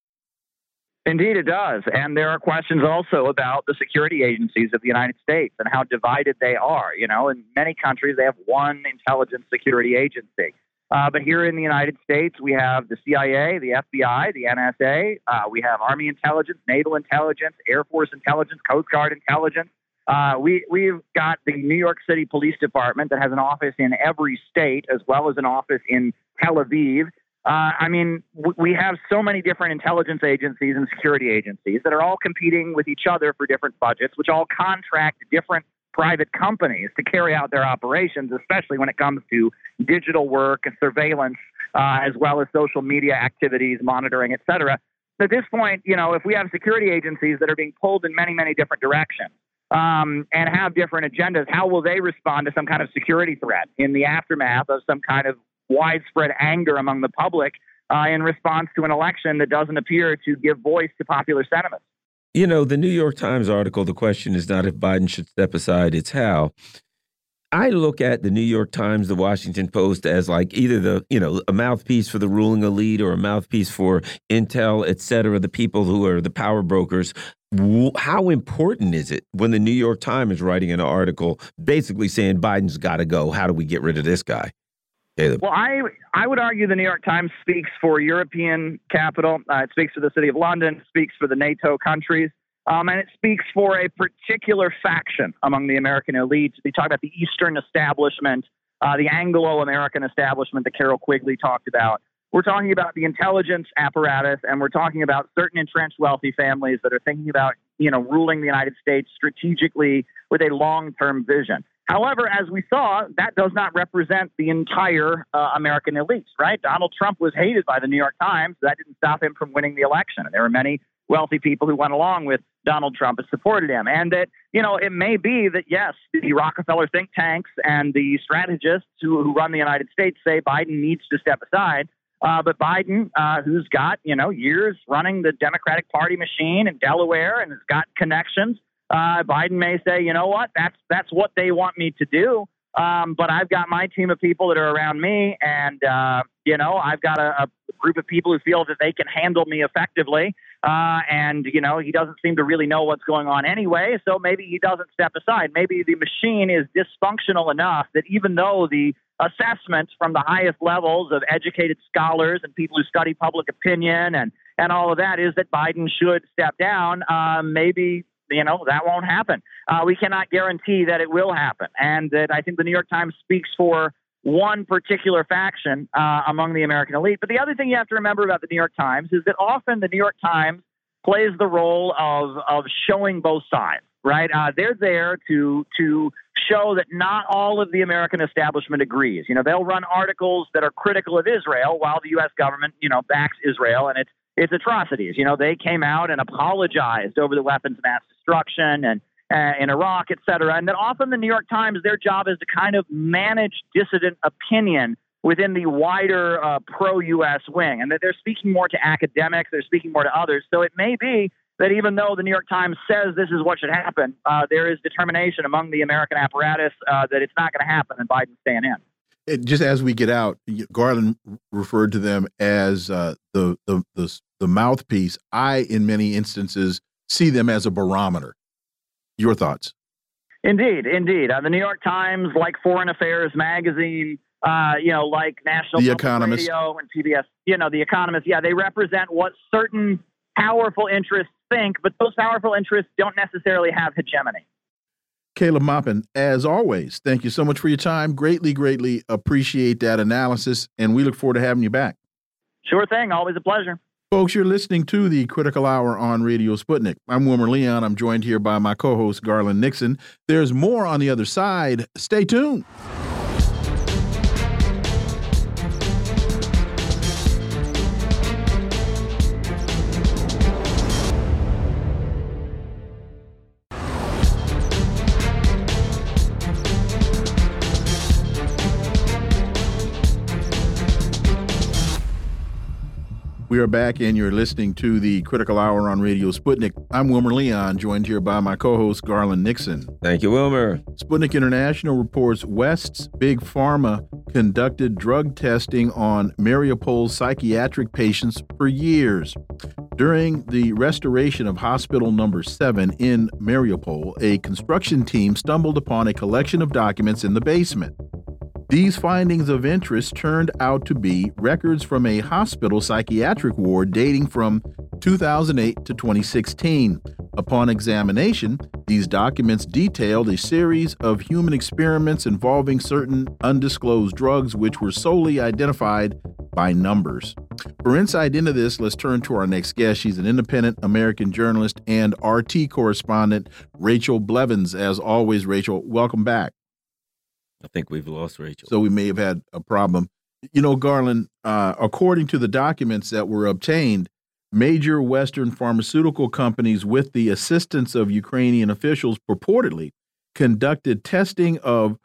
Indeed, it does. And there are questions also about the security agencies of the United States and how divided they are. You know, in many countries, they have one intelligence security agency. Uh, but here in the United States, we have the CIA, the FBI, the NSA, uh, we have Army intelligence, naval intelligence, Air Force intelligence, Coast Guard intelligence. Uh, we, we've got the New York City Police Department that has an office in every state, as well as an office in Tel Aviv. Uh, I mean, we have so many different intelligence agencies and security agencies that are all competing with each other for different budgets, which all contract different private companies to carry out their operations, especially when it comes to digital work and surveillance, uh, as well as social media activities, monitoring, et cetera. At this point, you know, if we have security agencies that are being pulled in many, many different directions um, and have different agendas, how will they respond to some kind of security threat in the aftermath of some kind of widespread anger among the public uh, in response to an election that doesn't appear to give voice to popular sentiment. You know, the New York Times article, the question is not if Biden should step aside, it's how. I look at the New York Times, the Washington Post as like either the, you know, a mouthpiece for the ruling elite or a mouthpiece for Intel, et cetera, the people who are the power brokers. How important is it when the New York Times is writing an article basically saying Biden's got to go? How do we get rid of this guy? Caleb. Well, I I would argue the New York Times speaks for European capital. Uh, it speaks for the city of London. It Speaks for the NATO countries. Um, and it speaks for a particular faction among the American elite. They talk about the Eastern establishment, uh, the Anglo American establishment that Carroll Quigley talked about. We're talking about the intelligence apparatus, and we're talking about certain entrenched wealthy families that are thinking about, you know, ruling the United States strategically with a long-term vision. However, as we saw, that does not represent the entire uh, American elite, right? Donald Trump was hated by the New York Times. That didn't stop him from winning the election. And there were many wealthy people who went along with Donald Trump and supported him. And that, you know, it may be that, yes, the Rockefeller think tanks and the strategists who, who run the United States say Biden needs to step aside. Uh, but Biden, uh, who's got, you know, years running the Democratic Party machine in Delaware and has got connections, uh, Biden may say, you know what, that's that's what they want me to do. Um, but I've got my team of people that are around me, and uh, you know, I've got a, a, group of people who feel that they can handle me effectively. Uh, and you know, he doesn't seem to really know what's going on anyway, so maybe he doesn't step aside. Maybe the machine is dysfunctional enough that even though the assessments from the highest levels of educated scholars and people who study public opinion and and all of that is that Biden should step down. Um, maybe you know that won't happen. Uh, we cannot guarantee that it will happen, and that I think the New York Times speaks for one particular faction uh, among the American elite. But the other thing you have to remember about the New York Times is that often the New York Times plays the role of of showing both sides. Right? Uh, they're there to to show that not all of the American establishment agrees. You know, they'll run articles that are critical of Israel while the U.S. government, you know, backs Israel and its its atrocities. You know, they came out and apologized over the weapons of mass destruction and uh, in Iraq, et cetera. And then often the New York Times, their job is to kind of manage dissident opinion within the wider uh, pro-U.S. wing, and that they're speaking more to academics, they're speaking more to others. So it may be that even though the New York Times says this is what should happen, uh, there is determination among the American apparatus uh, that it's not going to happen, and Biden's staying in it, just as we get out, Garland referred to them as uh, the, the the the mouthpiece. I, in many instances, see them as a barometer. Your thoughts? Indeed, indeed. Uh, the New York Times, like Foreign Affairs magazine, uh, you know, like National the Economist. Radio and PBS, you know, The Economist. Yeah, they represent what certain powerful interests think, but those powerful interests don't necessarily have hegemony. Caleb Maupin, as always, thank you so much for your time. Greatly, greatly appreciate that analysis, and we look forward to having you back. Sure thing. Always a pleasure. Folks, you're listening to the Critical Hour on Radio Sputnik. I'm Wilmer Leon. I'm joined here by my co host, Garland Nixon. There's more on the other side. Stay tuned. We are back, and you're listening to the Critical Hour on Radio Sputnik. I'm Wilmer Leon, joined here by my co host, Garland Nixon. Thank you, Wilmer. Sputnik International reports West's Big Pharma conducted drug testing on Mariupol psychiatric patients for years. During the restoration of Hospital Number 7 in Mariupol, a construction team stumbled upon a collection of documents in the basement. These findings of interest turned out to be records from a hospital psychiatric ward dating from 2008 to 2016. Upon examination, these documents detailed a series of human experiments involving certain undisclosed drugs which were solely identified by numbers. For insight into this, let's turn to our next guest. She's an independent American journalist and RT correspondent, Rachel Blevins. As always, Rachel, welcome back. I think we've lost Rachel. So we may have had a problem. You know, Garland, uh, according to the documents that were obtained, major Western pharmaceutical companies, with the assistance of Ukrainian officials, purportedly conducted testing of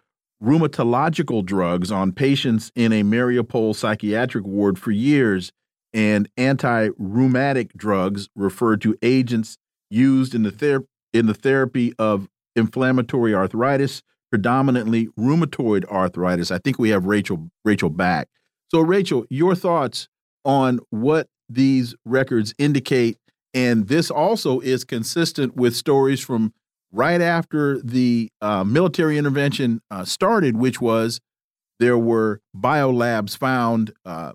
rheumatological drugs on patients in a Mariupol psychiatric ward for years, and anti-rheumatic drugs referred to agents used in the ther in the therapy of inflammatory arthritis, predominantly rheumatoid arthritis. I think we have Rachel Rachel back. So Rachel, your thoughts on what these records indicate and this also is consistent with stories from right after the uh, military intervention uh, started, which was there were biolabs found, uh,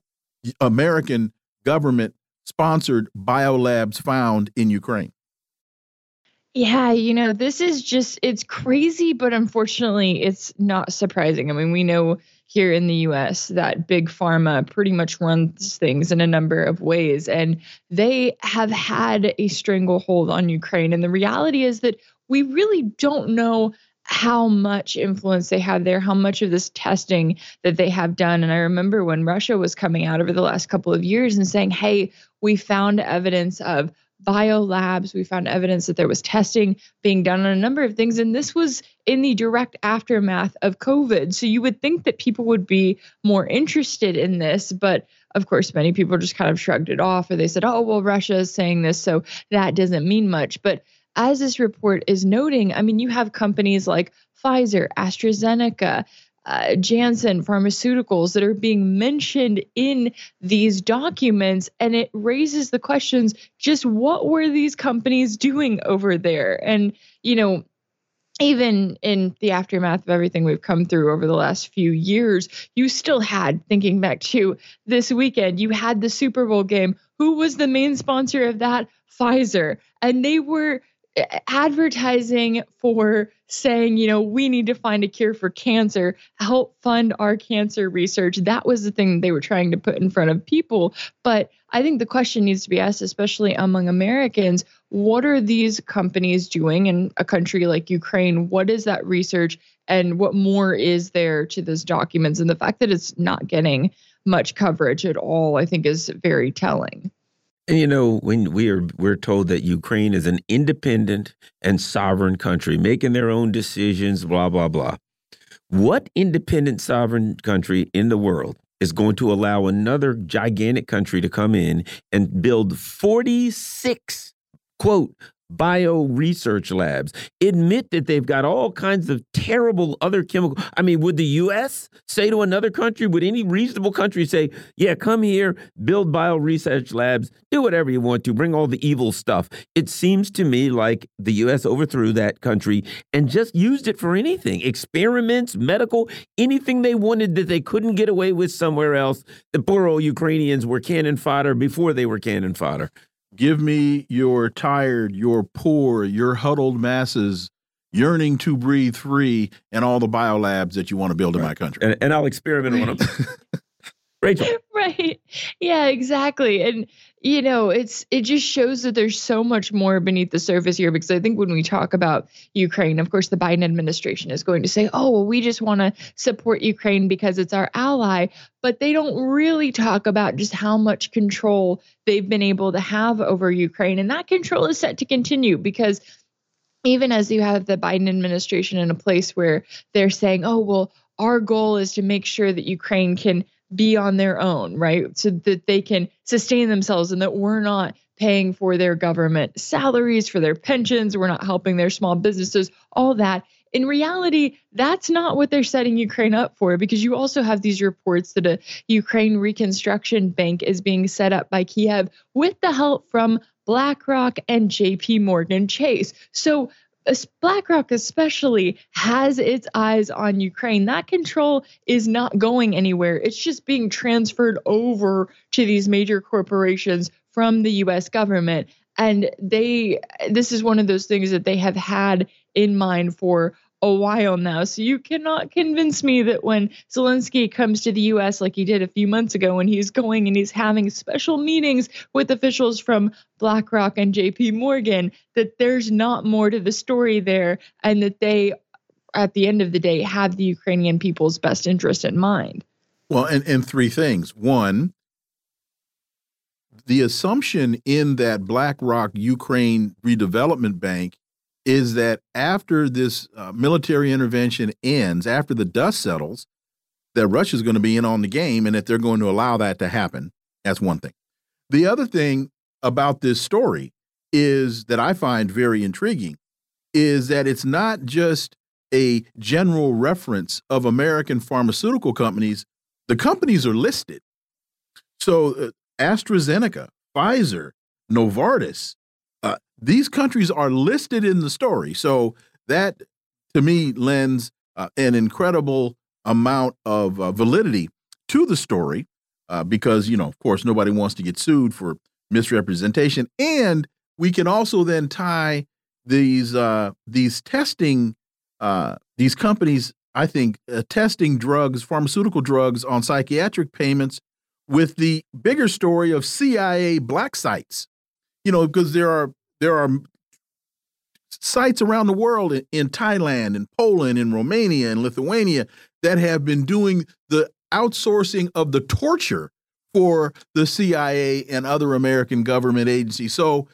American government sponsored biolabs found in Ukraine. Yeah, you know, this is just, it's crazy, but unfortunately, it's not surprising. I mean, we know here in the US that big pharma pretty much runs things in a number of ways, and they have had a stranglehold on Ukraine. And the reality is that we really don't know how much influence they have there, how much of this testing that they have done. And I remember when Russia was coming out over the last couple of years and saying, hey, we found evidence of biolabs. We found evidence that there was testing being done on a number of things. And this was in the direct aftermath of COVID. So you would think that people would be more interested in this. But of course, many people just kind of shrugged it off or they said, oh, well, Russia is saying this. So that doesn't mean much. But as this report is noting, I mean, you have companies like Pfizer, AstraZeneca, uh, Janssen Pharmaceuticals that are being mentioned in these documents. And it raises the questions just what were these companies doing over there? And, you know, even in the aftermath of everything we've come through over the last few years, you still had, thinking back to this weekend, you had the Super Bowl game. Who was the main sponsor of that? Pfizer. And they were advertising for saying, you know, we need to find a cure for cancer, help fund our cancer research. That was the thing they were trying to put in front of people. But I think the question needs to be asked, especially among Americans what are these companies doing in a country like Ukraine? What is that research? And what more is there to those documents? And the fact that it's not getting much coverage at all, I think, is very telling. And you know, when we are we're told that Ukraine is an independent and sovereign country, making their own decisions, blah blah blah. What independent sovereign country in the world is going to allow another gigantic country to come in and build 46 quote bio research labs admit that they've got all kinds of terrible other chemical i mean would the us say to another country would any reasonable country say yeah come here build bio research labs do whatever you want to bring all the evil stuff. It seems to me like the us overthrew that country and just used it for anything experiments medical anything they wanted that they couldn't get away with somewhere else. The poor old ukrainians were cannon fodder before they were cannon fodder Give me your tired, your poor, your huddled masses, yearning to breathe free and all the biolabs that you want to build right. in my country. And, and I'll experiment on [laughs] them. Rachel. [laughs] Right. Yeah, exactly. And you know, it's it just shows that there's so much more beneath the surface here because I think when we talk about Ukraine, of course the Biden administration is going to say, "Oh, well, we just want to support Ukraine because it's our ally." But they don't really talk about just how much control they've been able to have over Ukraine and that control is set to continue because even as you have the Biden administration in a place where they're saying, "Oh, well, our goal is to make sure that Ukraine can be on their own, right? So that they can sustain themselves and that we're not paying for their government salaries, for their pensions, we're not helping their small businesses, all that. In reality, that's not what they're setting Ukraine up for because you also have these reports that a Ukraine reconstruction bank is being set up by Kiev with the help from BlackRock and JP Morgan Chase. So BlackRock especially has its eyes on Ukraine. That control is not going anywhere. It's just being transferred over to these major corporations from the US government. And they this is one of those things that they have had in mind for a while now. So you cannot convince me that when Zelensky comes to the US like he did a few months ago when he's going and he's having special meetings with officials from BlackRock and JP Morgan that there's not more to the story there and that they at the end of the day have the Ukrainian people's best interest in mind. Well, and, and three things. One, the assumption in that BlackRock Ukraine Redevelopment Bank is that after this uh, military intervention ends, after the dust settles, that Russia's going to be in on the game and that they're going to allow that to happen. That's one thing. The other thing about this story is that I find very intriguing is that it's not just a general reference of American pharmaceutical companies. The companies are listed. So uh, AstraZeneca, Pfizer, Novartis, these countries are listed in the story. So that, to me, lends uh, an incredible amount of uh, validity to the story uh, because, you know, of course, nobody wants to get sued for misrepresentation. And we can also then tie these uh, these testing uh, these companies, I think, testing drugs, pharmaceutical drugs on psychiatric payments with the bigger story of CIA black sites you know, because there are there are sites around the world in, in Thailand and Poland and Romania and Lithuania that have been doing the outsourcing of the torture for the CIA and other American government agencies. So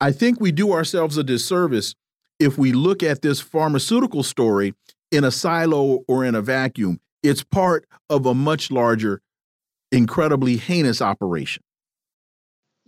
I think we do ourselves a disservice if we look at this pharmaceutical story in a silo or in a vacuum. It's part of a much larger, incredibly heinous operation.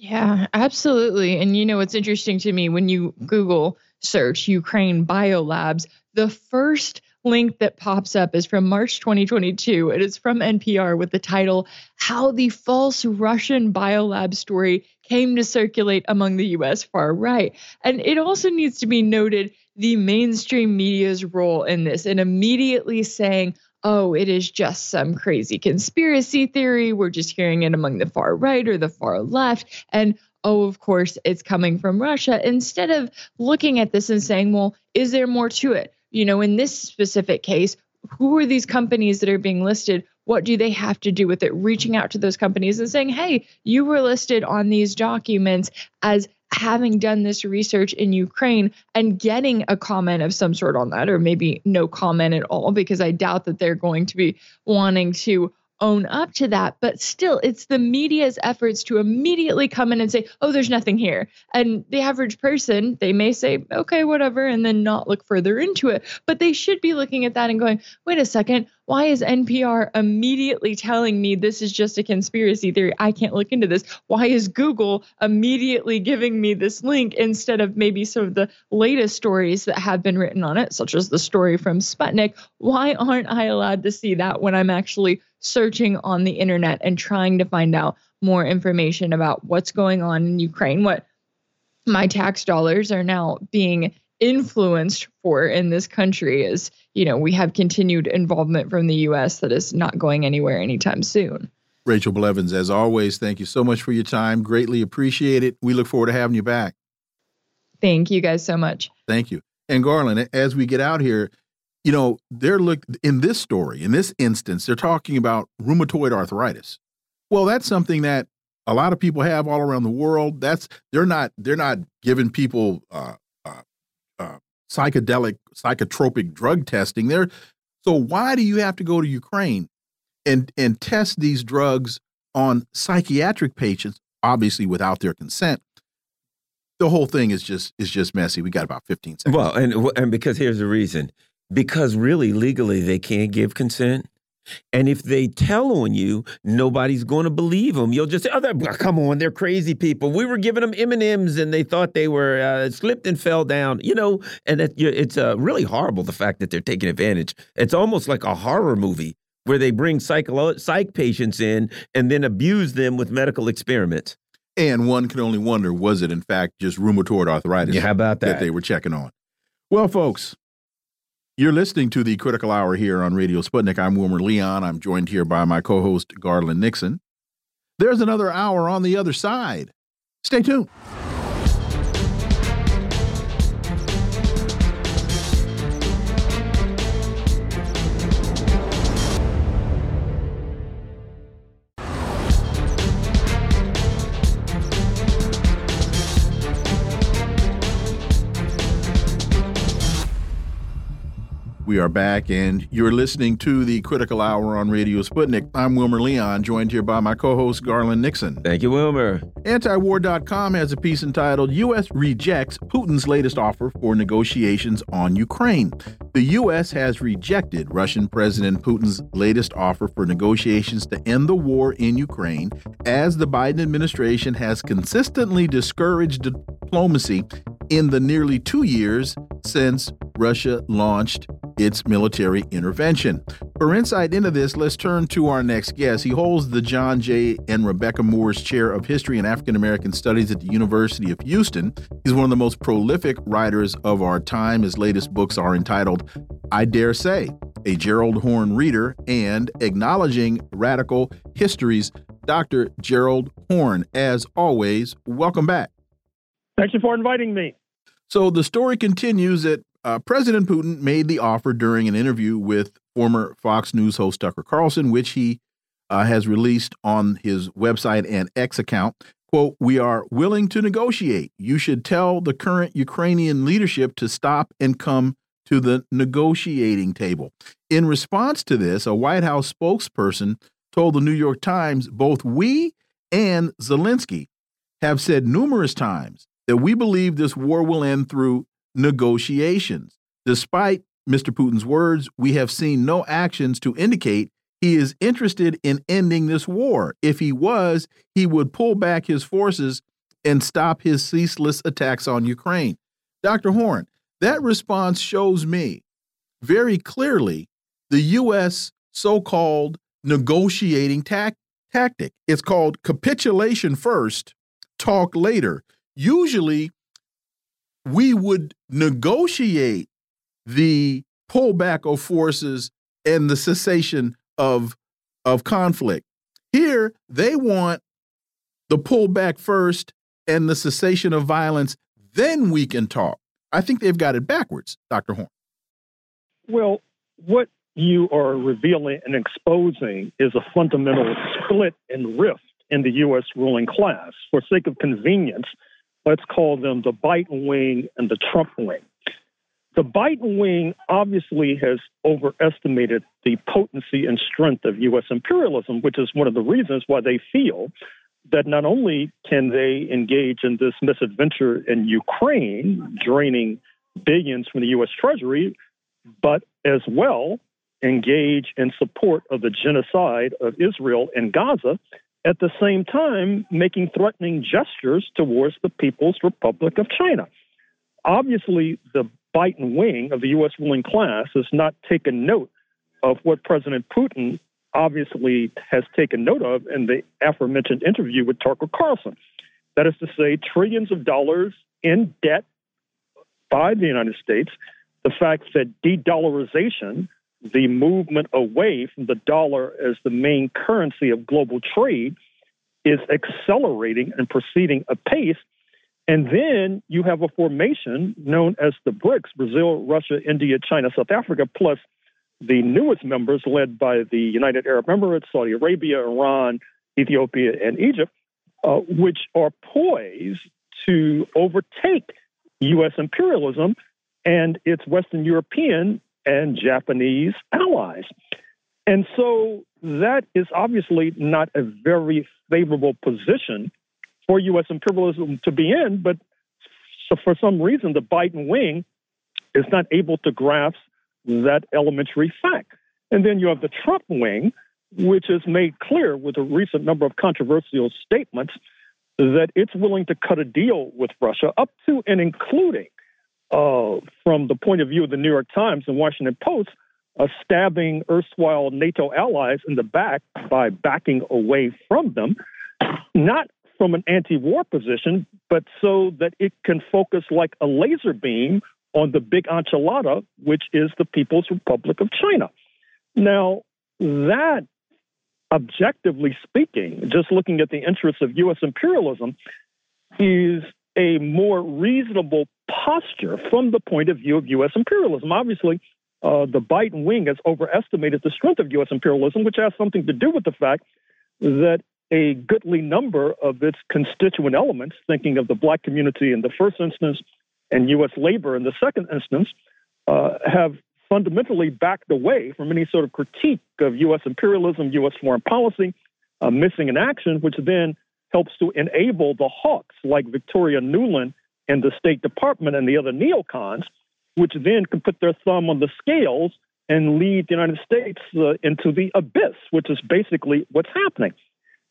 Yeah, absolutely. And you know, it's interesting to me when you Google search Ukraine biolabs, the first link that pops up is from March 2022. It is from NPR with the title How the False Russian Biolab Story Came to Circulate Among the US Far Right. And it also needs to be noted the mainstream media's role in this and immediately saying, oh, it is just some crazy conspiracy theory. We're just hearing it among the far right or the far left. And oh, of course, it's coming from Russia. Instead of looking at this and saying, well, is there more to it? You know, in this specific case, who are these companies that are being listed? What do they have to do with it? Reaching out to those companies and saying, hey, you were listed on these documents as having done this research in Ukraine and getting a comment of some sort on that, or maybe no comment at all, because I doubt that they're going to be wanting to own up to that. But still, it's the media's efforts to immediately come in and say, oh, there's nothing here. And the average person, they may say, okay, whatever, and then not look further into it. But they should be looking at that and going, wait a second, why is NPR immediately telling me this is just a conspiracy theory? I can't look into this. Why is Google immediately giving me this link instead of maybe some of the latest stories that have been written on it, such as the story from Sputnik? Why aren't I allowed to see that when I'm actually searching on the internet and trying to find out more information about what's going on in Ukraine? What my tax dollars are now being influenced for in this country is, you know, we have continued involvement from the US that is not going anywhere anytime soon. Rachel Blevins, as always, thank you so much for your time. Greatly appreciate it. We look forward to having you back. Thank you guys so much. Thank you. And Garland, as we get out here, you know, they're look in this story, in this instance, they're talking about rheumatoid arthritis. Well, that's something that a lot of people have all around the world. That's they're not they're not giving people uh, uh, uh, psychedelic psychotropic drug testing. They're so why do you have to go to Ukraine and and test these drugs on psychiatric patients, obviously without their consent? The whole thing is just is just messy. We got about fifteen seconds. Well, and and because here's the reason: because really legally they can't give consent. And if they tell on you, nobody's going to believe them. You'll just say, "Oh, come on, they're crazy people. We were giving them M and M's, and they thought they were uh, slipped and fell down." You know, and it, it's uh, really horrible the fact that they're taking advantage. It's almost like a horror movie where they bring psych psych patients in and then abuse them with medical experiments. And one can only wonder, was it in fact just rheumatoid arthritis? Yeah, how about that? That they were checking on. Well, folks, you're listening to the Critical Hour here on Radio Sputnik. I'm Wilmer Leon. I'm joined here by my co host, Garland Nixon. There's another hour on the other side. Stay tuned. We are back, and you're listening to the Critical Hour on Radio Sputnik. I'm Wilmer Leon, joined here by my co host, Garland Nixon. Thank you, Wilmer. Antiwar.com has a piece entitled U.S. Rejects Putin's Latest Offer for Negotiations on Ukraine. The U.S. has rejected Russian President Putin's latest offer for negotiations to end the war in Ukraine, as the Biden administration has consistently discouraged diplomacy in the nearly two years since Russia launched its military intervention. For insight into this, let's turn to our next guest. He holds the John J. and Rebecca Moores Chair of History and African American Studies at the University of Houston. He's one of the most prolific writers of our time. His latest books are entitled I Dare Say, a Gerald Horne Reader, and Acknowledging Radical Histories. Dr. Gerald Horne. as always, welcome back. Thank you for inviting me. So the story continues that uh, President Putin made the offer during an interview with former Fox News host Tucker Carlson, which he uh, has released on his website and X account. Quote, we are willing to negotiate. You should tell the current Ukrainian leadership to stop and come to the negotiating table. In response to this, a White House spokesperson told the New York Times both we and Zelensky have said numerous times that we believe this war will end through negotiations. Despite Mr. Putin's words, we have seen no actions to indicate he is interested in ending this war. If he was, he would pull back his forces and stop his ceaseless attacks on Ukraine. Dr. Horne, that response shows me very clearly the U.S. so called negotiating tac tactic. It's called capitulation first, talk later. Usually, we would negotiate the pullback of forces and the cessation of of conflict. Here, they want the pullback first and the cessation of violence, then we can talk. I think they've got it backwards, Dr. Horne. Well, what you are revealing and exposing is a fundamental split and rift in the U.S. ruling class. For sake of convenience, let's call them the Biden wing and the Trump wing. The Biden wing obviously has overestimated the potency and strength of U.S. imperialism, which is one of the reasons why they feel that not only can they engage in this misadventure in Ukraine, draining billions from the U.S. Treasury, but as well engage in support of the genocide of Israel in Gaza at the same time making threatening gestures towards the People's Republic of China. Obviously, the Biden wing of the U.S. ruling class has not taken note of what President Putin obviously has taken note of in the aforementioned interview with Tucker Carlson. That is to say, trillions of dollars in debt by the United States, the fact that de dollarization the movement away from the dollar as the main currency of global trade is accelerating and proceeding apace. And then you have a formation known as the BRICS Brazil, Russia, India, China, South Africa, plus the newest members led by the United Arab Emirates, Saudi Arabia, Iran, Ethiopia, and Egypt, uh, which are poised to overtake U.S. imperialism and its Western European and Japanese allies. And so that is obviously not a very favorable position for U.S. imperialism to be in, but for some reason, the Biden wing is not able to grasp that elementary fact. And then you have the Trump wing, which has made clear with a recent number of controversial statements that it's willing to cut a deal with Russia, up to and including, uh, from the point of view of the New York Times and Washington Post, stabbing erstwhile NATO allies in the back by backing away from them, not from an anti war position, but so that it can focus like a laser beam on the big enchilada, which is the People's Republic of China. Now, that, objectively speaking, just looking at the interests of U.S. imperialism, is a more reasonable posture from the point of view of U.S. imperialism. Obviously, uh, the Biden wing has overestimated the strength of U.S. imperialism, which has something to do with the fact that a goodly number of its constituent elements, thinking of the black community in the first instance and U.S. labor in the second instance, uh, have fundamentally backed away from any sort of critique of U.S. imperialism, U.S. foreign policy, uh, missing in action, which then helps to enable the hawks like Victoria Nuland and the State Department and the other neocons, which then can put their thumb on the scales and lead the United States uh, into the abyss, which is basically what's happening.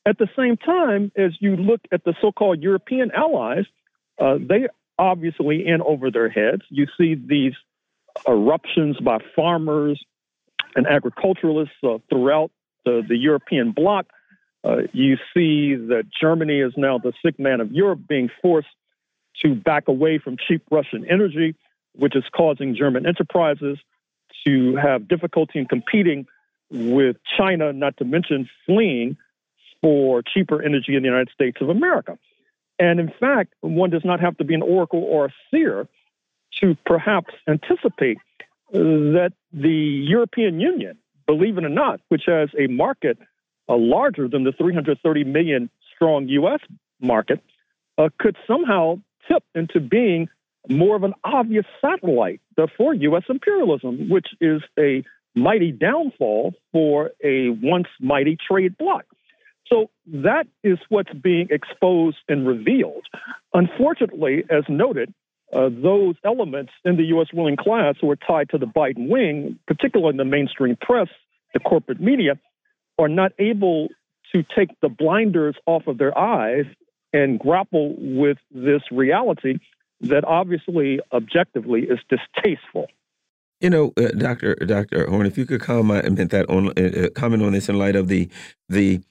At the same time, as you look at the so called European allies, uh, they obviously in over their heads. You see these eruptions by farmers and agriculturalists uh, throughout the, the, European bloc. Uh, you see that Germany is now the sick man of Europe being forced to back away from cheap Russian energy, which is causing German enterprises to have difficulty in competing with China, not to mention fleeing for cheaper energy in the United States of America. And in fact, one does not have to be an oracle or a seer to perhaps anticipate that the European Union, believe it or not, which has a market uh, larger than the 330 million strong U.S. market, uh, could somehow tip into being more of an obvious satellite for U.S. imperialism, which is a mighty downfall for a once mighty trade bloc. So that is what's being exposed and revealed. Unfortunately, as noted, uh, those elements in the U.S. ruling class who are tied to the Biden wing, particularly in the mainstream press, the corporate media, are not able to take the blinders off of their eyes and grapple with this reality that obviously, objectively, is distasteful. You know, uh, Doctor Doctor Horne, if you could comment that on uh, uh, comment on this in light of the the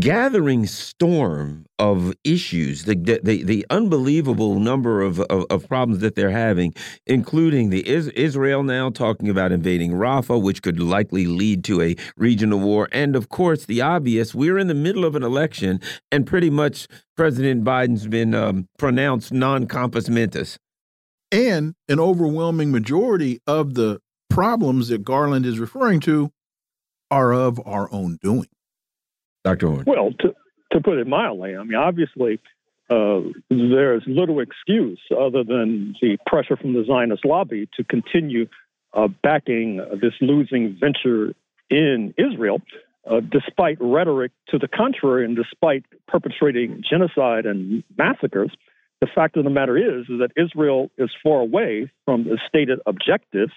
gathering storm of issues, the the, the unbelievable number of, of, of problems that they're having, including the is, Israel now talking about invading Rafah, which could likely lead to a regional war, and of course the obvious: we're in the middle of an election, and pretty much President Biden's been um, pronounced non compos mentis, and an overwhelming majority of the problems that Garland is referring to are of our own doing. Dr. Horne? Well, to, to put it mildly, I mean, obviously, uh, there's little excuse other than the pressure from the Zionist lobby to continue uh, backing this losing venture in Israel, uh, despite rhetoric to the contrary and despite perpetrating genocide and massacres. The fact of the matter is, is that Israel is far away from the stated objectives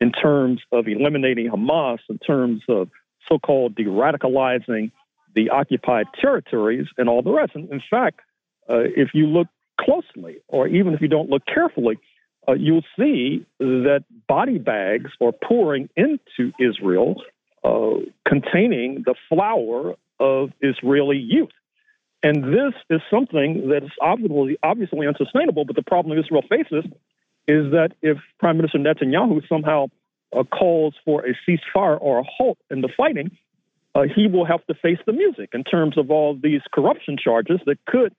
in terms of eliminating Hamas, in terms of so called de radicalizing the occupied territories and all the rest. And in fact, uh, if you look closely, or even if you don't look carefully, uh, you'll see that body bags are pouring into Israel uh, containing the flower of Israeli youth. And this is something that is obviously, obviously unsustainable. But the problem Israel faces is that if Prime Minister Netanyahu somehow uh, calls for a ceasefire or a halt in the fighting, uh, he will have to face the music in terms of all these corruption charges that could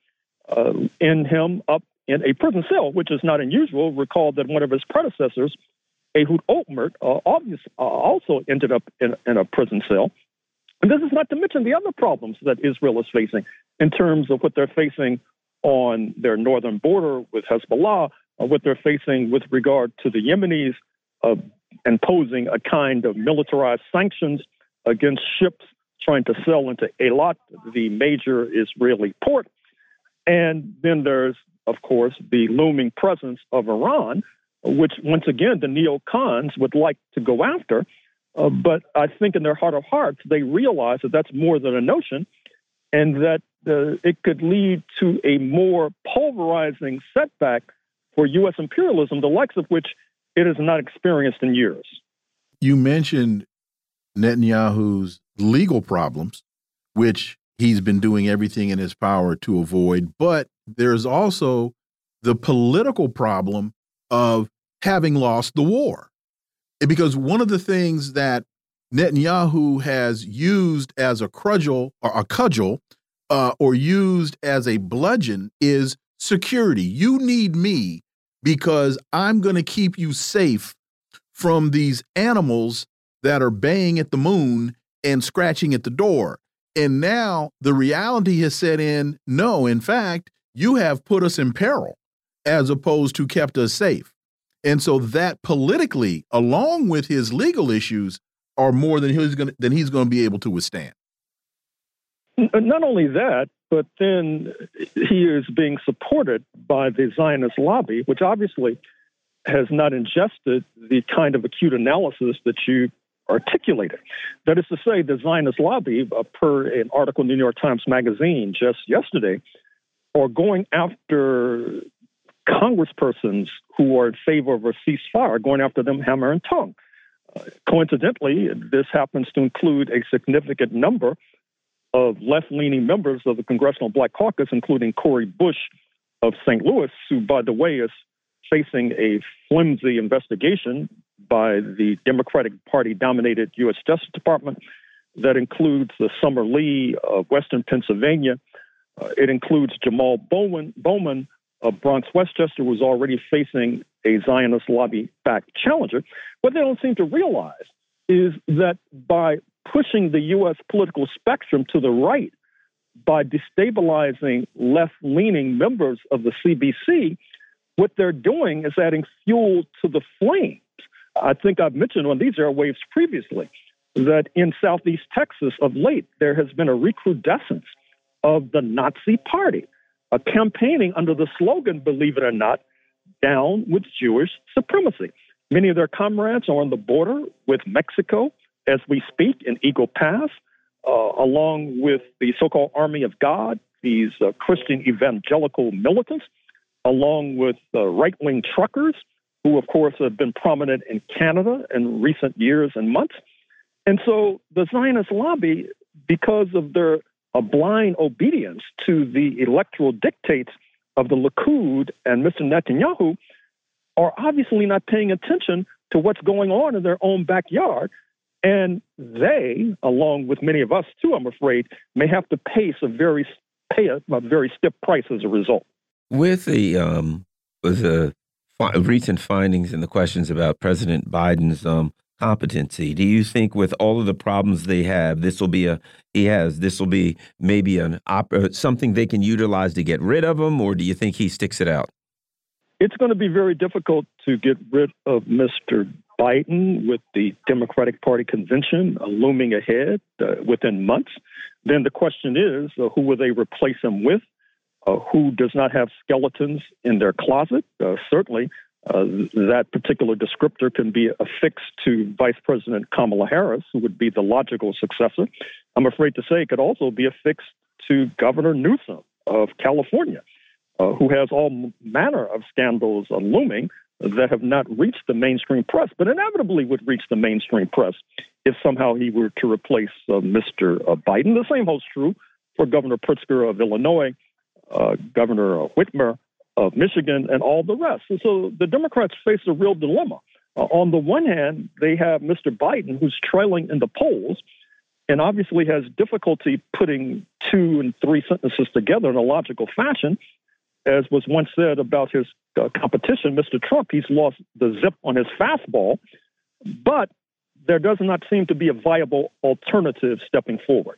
uh, end him up in a prison cell, which is not unusual. Recall that one of his predecessors, Ehud Olmert, uh, obvious, uh, also ended up in, in, a prison cell. And this is not to mention the other problems that Israel is facing in terms of what they're facing on their northern border with Hezbollah, uh, what they're facing with regard to the Yemenis uh, imposing a kind of militarized sanctions against ships trying to sell into a Eilat, the major Israeli port. And then there's, of course, the looming presence of Iran, which, once again, the neocons would like to go after. Uh, but I think in their heart of hearts, they realize that that's more than a notion and that uh, it could lead to a more pulverizing setback for U.S. imperialism, the likes of which it has not experienced in years. You mentioned Netanyahu's legal problems, which he's been doing everything in his power to avoid. But there's also the political problem of having lost the war. Because one of the things that Netanyahu has used as a cudgel or a cudgel uh, or used as a bludgeon is security. You need me because I'm going to keep you safe from these animals that are baying at the moon and scratching at the door. And now the reality has set in no, in fact, you have put us in peril as opposed to kept us safe. And so that politically, along with his legal issues, are more than he's going than he's going to be able to withstand. Uh, not only that, but then he is being supported by the Zionist lobby, which obviously has not ingested the kind of acute analysis that you articulated. That is to say, the Zionist lobby, uh, per an article in the New York Times Magazine just yesterday, are going after congresspersons who are in favor of a ceasefire, going after them hammer and tongue. Uh, coincidentally, this happens to include a significant number of left leaning members of the Congressional Black Caucus, including Cori Bush of St. Louis, who, by the way, is facing a flimsy investigation by the Democratic Party dominated U.S. Justice Department that includes the Summer Lee of Western Pennsylvania. Uh, it includes Jamaal Bowman, Bowman of Bronx Westchester, who's already facing a Zionist lobby backed challenger. What they don't seem to realize is that by pushing the U.S. political spectrum to the right, by destabilizing left leaning members of the CBC, what they're doing is adding fuel to the flames I think I've mentioned on these airwaves previously that in Southeast Texas of late, there has been a recrudescence of the Nazi Party, a campaigning under the slogan, believe it or not, down with Jewish supremacy. Many of their comrades are on the border with Mexico as we speak in Eagle Pass, uh, along with the so called Army of God, these uh, Christian evangelical militants, along with uh, right wing truckers who, of course, have been prominent in Canada in recent years and months. And so the Zionist lobby, because of their a blind obedience to the electoral dictates of the Likud and Mr. Netanyahu, are obviously not paying attention to what's going on in their own backyard. And they, along with many of us too, I'm afraid, may have to pay a very pay a, a very stiff price as a result. With the um, with the recent findings and the questions about President Biden's um, competency. Do you think, with all of the problems they have, this will be a he has this will be maybe an op uh, something they can utilize to get rid of him, or do you think he sticks it out? It's going to be very difficult to get rid of Mr. Biden with the Democratic Party convention uh, looming ahead uh, within months. Then the question is, uh, who will they replace him with? Uh, who does not have skeletons in their closet. Uh, certainly, uh, that particular descriptor can be affixed to Vice President Kamala Harris, who would be the logical successor. I'm afraid to say it could also be affixed to Governor Newsom of California, uh, who has all manner of scandals looming that have not reached the mainstream press, but inevitably would reach the mainstream press if somehow he were to replace uh, Mr. Uh, Biden. The same holds true for Governor Pritzker of Illinois uh, Governor Whitmer of Michigan, and all the rest. And so the Democrats face a real dilemma. Uh, on the one hand, they have Mr. Biden, who's trailing in the polls, and obviously has difficulty putting two and three sentences together in a logical fashion. as was once said about his uh, competition, Mr. Trump, he's lost the zip on his fastball, but there does not seem to be a viable alternative stepping forward.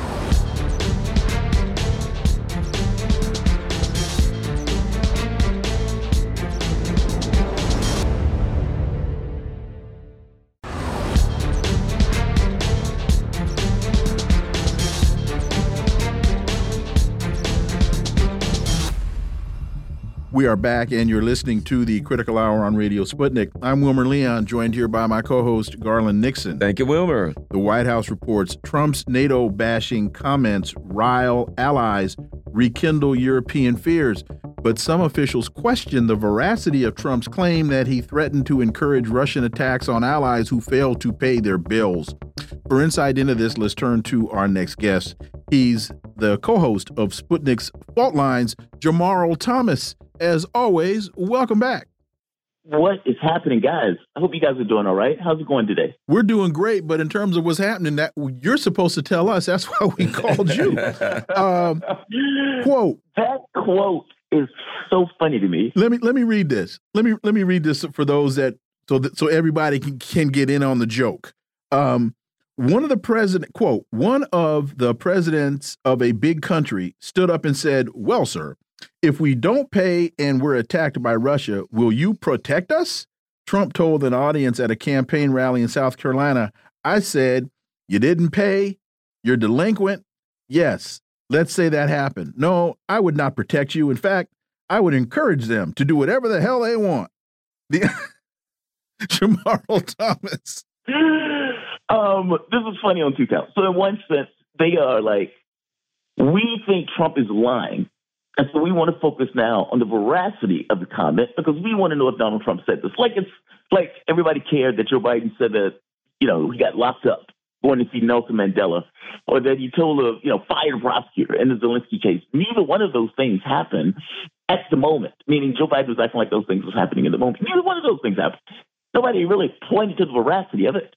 We are back, and you're listening to the Critical Hour on Radio Sputnik. I'm Wilmer Leon, joined here by my co host, Garland Nixon. Thank you, Wilmer. The White House reports Trump's NATO bashing comments rile allies, rekindle European fears. But some officials question the veracity of Trump's claim that he threatened to encourage Russian attacks on allies who failed to pay their bills. For insight into this, let's turn to our next guest. He's the co host of Sputnik's Fault Lines, Jamarl Thomas as always, welcome back. What is happening, guys? I hope you guys are doing all right. How's it going today? We're doing great, but in terms of what's happening, that you're supposed to tell us. That's why we called you. [laughs] um, quote. That quote is so funny to me. Let me let me read this. Let me let me read this for those that so that so everybody can can get in on the joke. Um, one of the president quote one of the presidents of a big country stood up and said, "Well, sir." If we don't pay and we're attacked by Russia, will you protect us? Trump told an audience at a campaign rally in South Carolina, I said, You didn't pay? You're delinquent? Yes, let's say that happened. No, I would not protect you. In fact, I would encourage them to do whatever the hell they want. The [laughs] Jamarl Thomas. Um, this is funny on two counts. So in one sense, they are like, we think Trump is lying and so we want to focus now on the veracity of the comment because we want to know if Donald Trump said this. Like it's like everybody cared that Joe Biden said that, you know, he got locked up going to see Nelson Mandela, or that he told a you know fired prosecutor in the Zelensky case. Neither one of those things happened at the moment. Meaning Joe Biden was acting like those things was happening in the moment. Neither one of those things happened. Nobody really pointed to the veracity of it.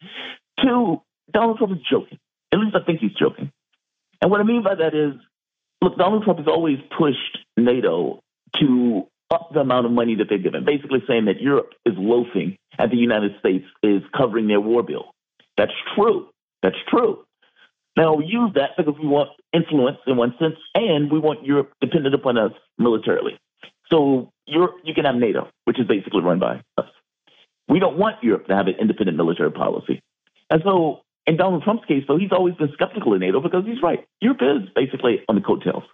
Two, Donald Trump is joking. At least I think he's joking. And what I mean by that is Look, Donald Trump has always pushed NATO to up the amount of money that they're given, basically saying that Europe is loafing and the United States is covering their war bill. That's true. That's true. Now, we use that because we want influence in one sense, and we want Europe dependent upon us militarily. So Europe, you can have NATO, which is basically run by us. We don't want Europe to have an independent military policy. And so in Donald Trump's case, though, he's always been skeptical of NATO because he's right. Europe is basically on the coattails.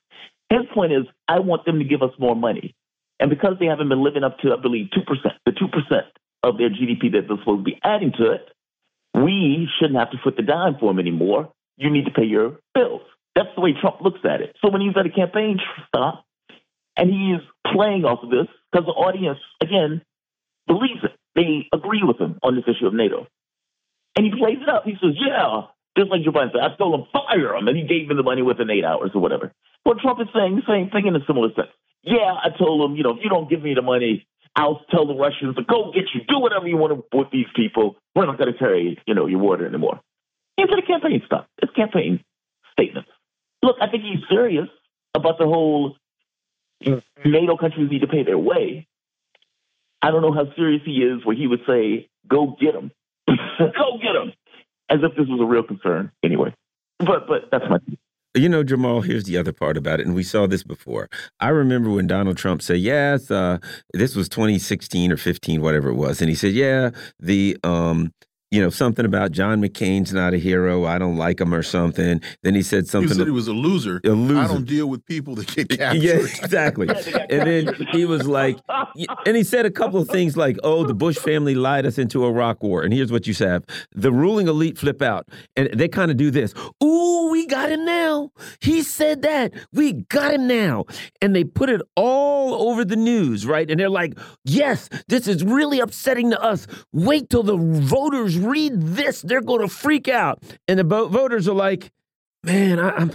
His point is, I want them to give us more money. And because they haven't been living up to, I believe, 2%, the 2% of their GDP that they're supposed to be adding to it, we shouldn't have to foot the dime for them anymore. You need to pay your bills. That's the way Trump looks at it. So when he's at a campaign stop and he's playing off of this, because the audience, again, believes it. They agree with him on this issue of NATO. And he plays it up. He says, yeah, just like Joe said, I told him, fire him. And he gave me the money within eight hours or whatever. Well, Trump is saying the same thing in a similar sense. Yeah, I told him, you know, if you don't give me the money, I'll tell the Russians to go get you, do whatever you want with these people. We're not going to carry, you know, your water anymore. Into the campaign stuff. It's campaign statements. Look, I think he's serious about the whole NATO countries need to pay their way. I don't know how serious he is where he would say, go get them. [laughs] Go get him. As if this was a real concern anyway. But but that's my you know, Jamal, here's the other part about it, and we saw this before. I remember when Donald Trump said, "Yes, uh, this was 2016 or 15, whatever it was," and he said, "Yeah, the um, you know, something about John McCain's not a hero. I don't like him or something. Then he said something. He said he was a loser. A loser. I don't deal with people that get captured. [laughs] Yeah, exactly. and then he was like, and he said a couple of things like, "Oh, the Bush family lied us into Iraq war." And here's what you have: the ruling elite flip out, and they kind of do this. Ooh, we got him now. He said that. We got him now, and they put it all over the news, right? And they're like, "Yes, this is really upsetting to us. Wait till the voters." Read this, they're going to freak out. And the voters are like, man, I, am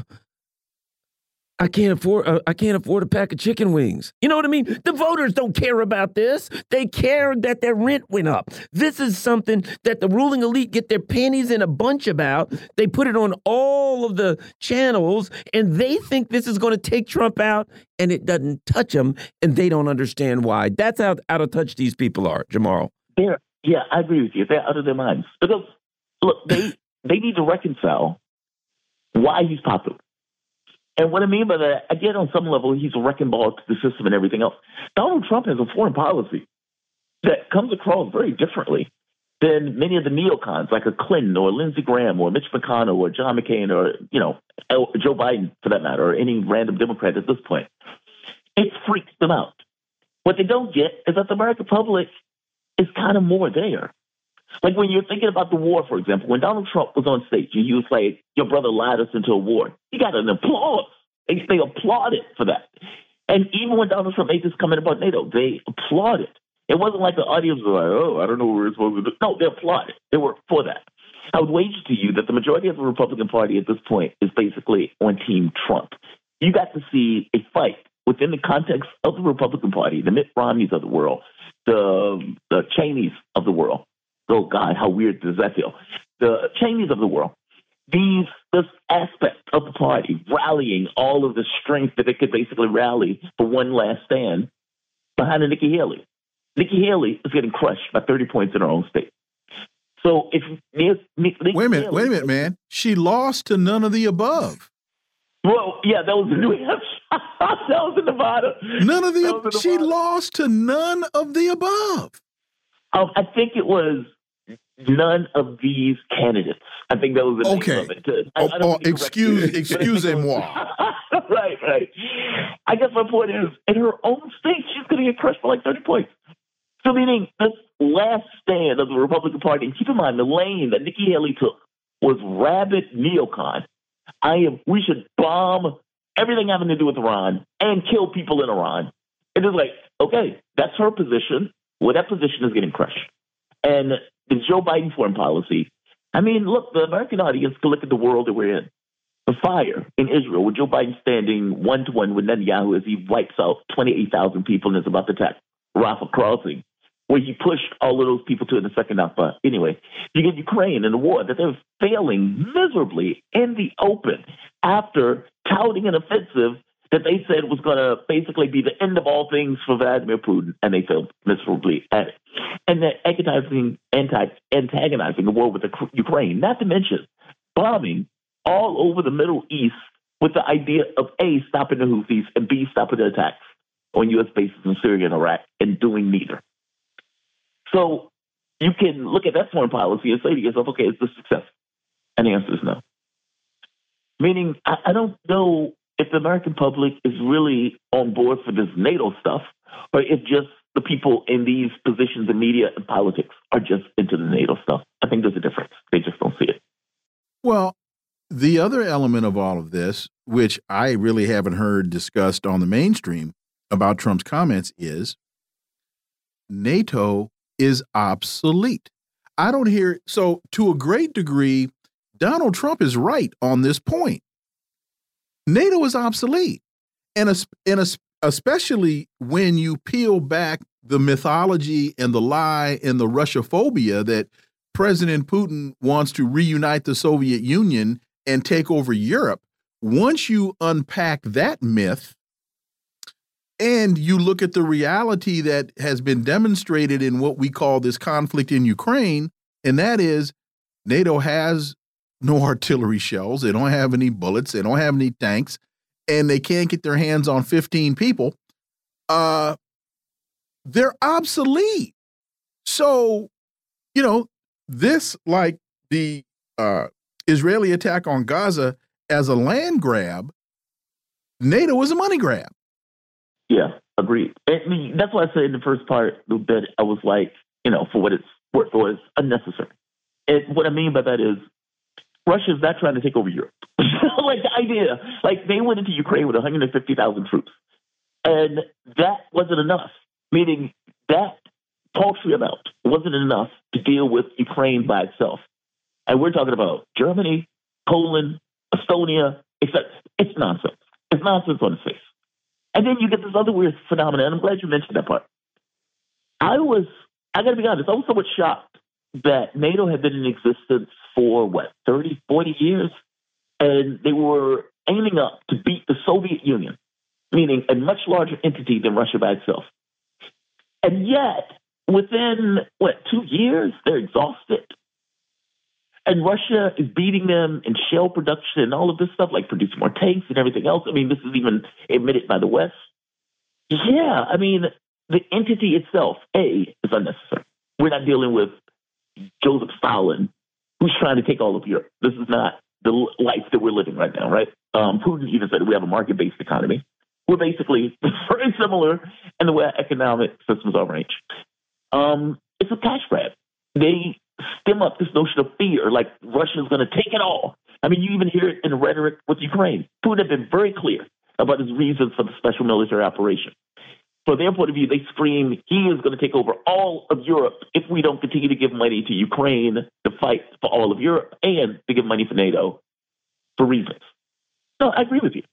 I can't afford uh, I can't afford a pack of chicken wings. You know what I mean? The voters don't care about this. They care that their rent went up. This is something that the ruling elite get their panties in a bunch about. They put it on all of the channels and they think this is going to take Trump out and it doesn't touch them and they don't understand why. That's how out of touch these people are, Jamarl. They're, yeah, I agree with you. They're out of their minds. Because look, they [laughs] they need to reconcile why he's popular. And what I mean by that, again, on some level, he's a wrecking ball to the system and everything else. Donald Trump has a foreign policy that comes across very differently than many of the neocons, like a Clinton or Lindsey Graham or Mitch McConnell or John McCain or, you know, Joe Biden, for that matter, or any random Democrat at this point. It freaks them out. What they don't get is that the American public is kind of more there. Like when you're thinking about the war, for example, when Donald Trump was on stage and he was like, Your brother lied us into a war, he got an applause. They, they applauded for that. And even when Donald Trump made this comment about NATO, they applauded. It wasn't like the audience was like, Oh, I don't know what we're supposed to. No, they applauded. They were for that. I would wager to you that the majority of the Republican Party at this point is basically on Team Trump. You got to see a fight within the context of the Republican Party, the Mitt Romneys of the world, the the Cheneys of the world, oh God, how weird does that feel? The Chinese of the world, these this aspect of the party rallying all of the strength that it could basically rally for one last stand behind a Nikki Haley. Nikki Haley is getting crushed by 30 points in her own state. So if Nikki wait a minute, Haley, wait a minute, man, she lost to none of the above. Well, yeah, that was in New Hampshire. [laughs] that was in Nevada. None of the. She lost to none of the above. Um, I think it was none of these candidates. I think that was the okay. name of it. I, oh, I oh excuse, excusez-moi. [laughs] [laughs] right, right. I guess my point is, in her own state, she's going to get crushed by like 30 points. So meaning this last stand of the Republican Party, and keep in mind the lane that Nikki Haley took was rabid neocon. I am. We should bomb everything having to do with Iran and kill people in Iran. It is like, okay, that's her position. Well, that position is getting crushed. And the Joe Biden foreign policy, I mean, look, the American audience can look at the world that we're in. The fire in Israel, with Joe Biden standing one to one with Netanyahu as he wipes out 28,000 people and is about to attack Rafah crossing, where he pushed all of those people to in the second half. But anyway, you get Ukraine and the war that they're failing miserably in the open after touting an offensive that they said was going to basically be the end of all things for Vladimir Putin, and they failed miserably at it. And they're antagonizing, anti, antagonizing the war with the Ukraine, not to mention bombing all over the Middle East with the idea of A, stopping the Houthis, and B, stopping the attacks on U.S. bases in Syria and Iraq, and doing neither. So you can look at that foreign policy and say to yourself, okay, is this success? And the answer is no. Meaning, I, I don't know if the American public is really on board for this NATO stuff, or if just the people in these positions in media and politics are just into the NATO stuff. I think there's a difference. They just don't see it. Well, the other element of all of this, which I really haven't heard discussed on the mainstream about Trump's comments, is NATO is obsolete. I don't hear so to a great degree Donald Trump is right on this point. NATO is obsolete. And, and especially when you peel back the mythology and the lie and the Russophobia that President Putin wants to reunite the Soviet Union and take over Europe. Once you unpack that myth and you look at the reality that has been demonstrated in what we call this conflict in Ukraine, and that is NATO has no artillery shells. They don't have any bullets. They don't have any tanks, and they can't get their hands on 15 people. Uh, they're obsolete. So, you know, this like the uh, Israeli attack on Gaza as a land grab, NATO is a money grab. Yeah, agreed. I mean, that's why I said in the first part that I was like, you know, for what it's worth, was unnecessary. And what I mean by that is Russia's not trying to take over Europe. [laughs] like the idea, like they went into Ukraine with 150,000 troops, and that wasn't enough. Meaning that paltry amount wasn't enough to deal with Ukraine by itself. And we're talking about Germany, Poland, Estonia. It's, it's nonsense. It's nonsense on his face. And then you get this other weird phenomenon. I'm glad you mentioned that part. I was, I got to be honest, I was somewhat shocked that NATO had been in existence for what, 30, 40 years? And they were aiming up to beat the Soviet Union, meaning a much larger entity than Russia by itself. And yet, within what, two years, they're exhausted. And Russia is beating them in shell production and all of this stuff, like producing more tanks and everything else. I mean, this is even admitted by the West. Yeah, I mean, the entity itself, A, is unnecessary. We're not dealing with Joseph Stalin, who's trying to take all of Europe. This is not the life that we're living right now, right? Um, Putin even said we have a market based economy. We're basically [laughs] very similar in the way economic systems are arranged. Um, it's a cash grab. They stem up this notion of fear, like Russia's going to take it all. I mean, you even hear it in rhetoric with Ukraine. Putin had been very clear about his reasons for the special military operation. From their point of view, they scream he is going to take over all of Europe if we don't continue to give money to Ukraine to fight for all of Europe and to give money for NATO for reasons. No, I agree with you.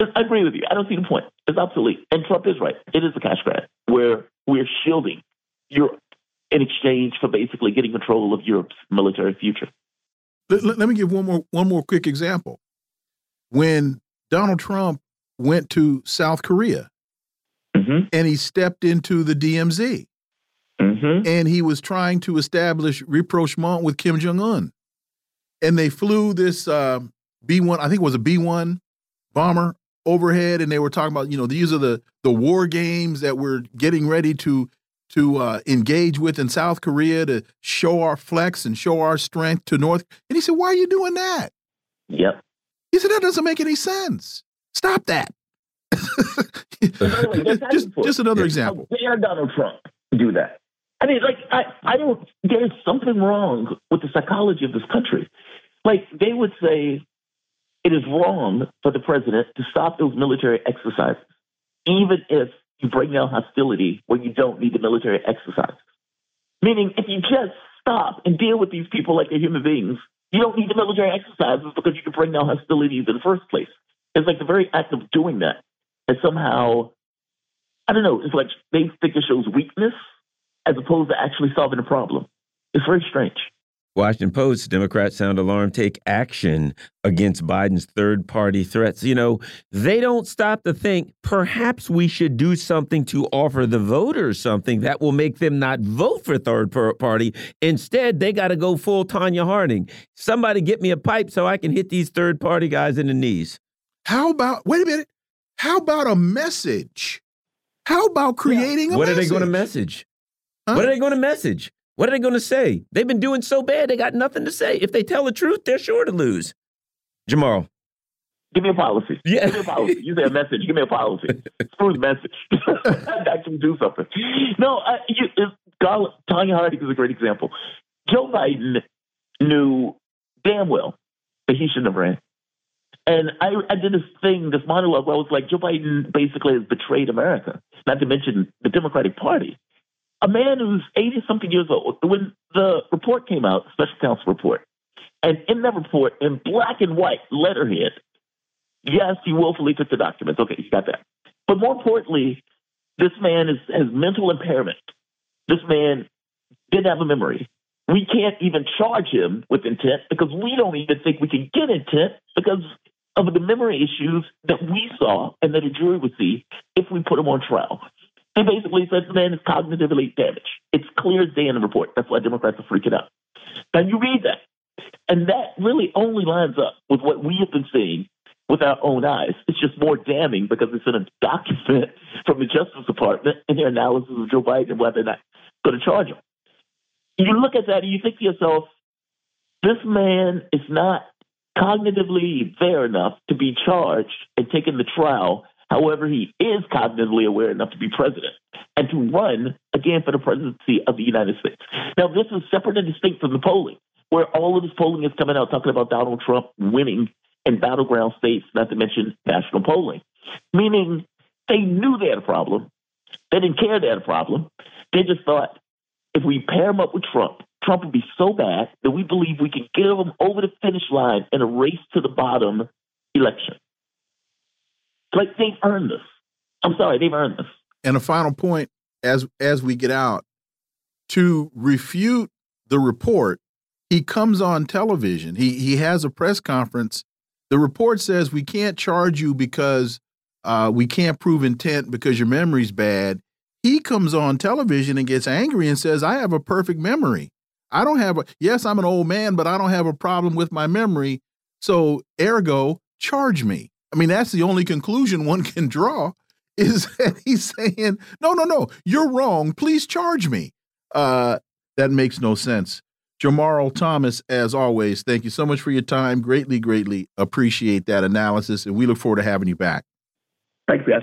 I agree with you. I don't see the point. It's absolutely, and Trump is right. It is a cash grab where we're shielding Europe in exchange for basically getting control of Europe's military future. Let, let, let me give one more one more quick example. When Donald Trump went to South Korea mm -hmm. and he stepped into the DMZ mm -hmm. and he was trying to establish rapprochement with Kim Jong Un, and they flew this uh, B one, I think it was a B one bomber overhead, and they were talking about you know these are the the war games that we're getting ready to to uh, engage with in South Korea to show our flex and show our strength to North. And he said, "Why are you doing that?" Yep. He said, "That doesn't make any sense. Stop that." [laughs] just, just another example. Oh, How dare Donald Trump do that? I mean, like, I, I don't. There's something wrong with the psychology of this country. Like, they would say it is wrong for the president to stop those military exercises, even if you bring down hostility when you don't need the military exercises. Meaning, if you just stop and deal with these people like they're human beings, you don't need the military exercises because you can bring down hostilities in the first place. It's like the very act of doing that is somehow, I don't know, it's like they think it shows weakness as opposed to actually solving a problem. It's very strange. Washington Post Democrats sound alarm, take action against Biden's third party threats. You know, they don't stop to think perhaps we should do something to offer the voters something that will make them not vote for third party. Instead, they got to go full Tonya Harding. Somebody get me a pipe so I can hit these third party guys in the knees. How about, wait a minute, how about a message? How about creating yeah. a what message? are they going to message? Huh? What are they going to message? What are they going to say? They've been doing so bad, they got nothing to say. If they tell the truth, they're sure to lose. Jamal. Give me a policy. [laughs] Yeah. Give me a policy. You say a message. Give me a policy. Screw the message. [laughs] I can do something. No, I, you, God, Tonya Harding is a great example. Joe Biden knew damn well that he shouldn't have ran. And I, I did this thing, this monologue where I was like, Joe Biden basically has betrayed America, not to mention the Democratic Party a man who's 80 something years old, when the report came out, special counsel report, and in that report, in black and white letterhead, yes, he willfully took the documents. Okay, you got that. But more importantly, this man is, has mental impairment. This man didn't have a memory. We can't even charge him with intent because we don't even think we can get intent because of the memory issues that we saw and that a jury would see if we put him on trial. He basically said the man is cognitively damaged. It's clear as day in the report. That's why Democrats are freaking out. Now you read that, and that really only lines up with what we have been seeing with our own eyes. It's just more damning because it's in a document from the Justice Department in their analysis of Joe Biden and whether or not going to charge him. You look at that and you think to yourself, this man is not cognitively there enough to be charged and taken to trial However, he is cognitively aware enough to be president and to run again for the presidency of the United States. Now, this is separate and distinct from the polling, where all of this polling is coming out talking about Donald Trump winning in battleground states, not to mention national polling, meaning they knew they had a problem. They didn't care they had a problem. They just thought if we pair him up with Trump, Trump would be so bad that we believe we can get him over the finish line in a race to the bottom election. Like they've earned this. I'm sorry, they've earned this. And a final point as as we get out to refute the report, he comes on television. He he has a press conference. The report says we can't charge you because uh, we can't prove intent because your memory's bad. He comes on television and gets angry and says, "I have a perfect memory. I don't have a yes, I'm an old man, but I don't have a problem with my memory. So ergo, charge me." I mean, that's the only conclusion one can draw [laughs] is that he's saying, "No, no, no, you're wrong. Please charge me." Uh, that makes no sense. Jamarl Thomas, as always, thank you so much for your time. Greatly, greatly appreciate that analysis, and we look forward to having you back. Thanks, guys.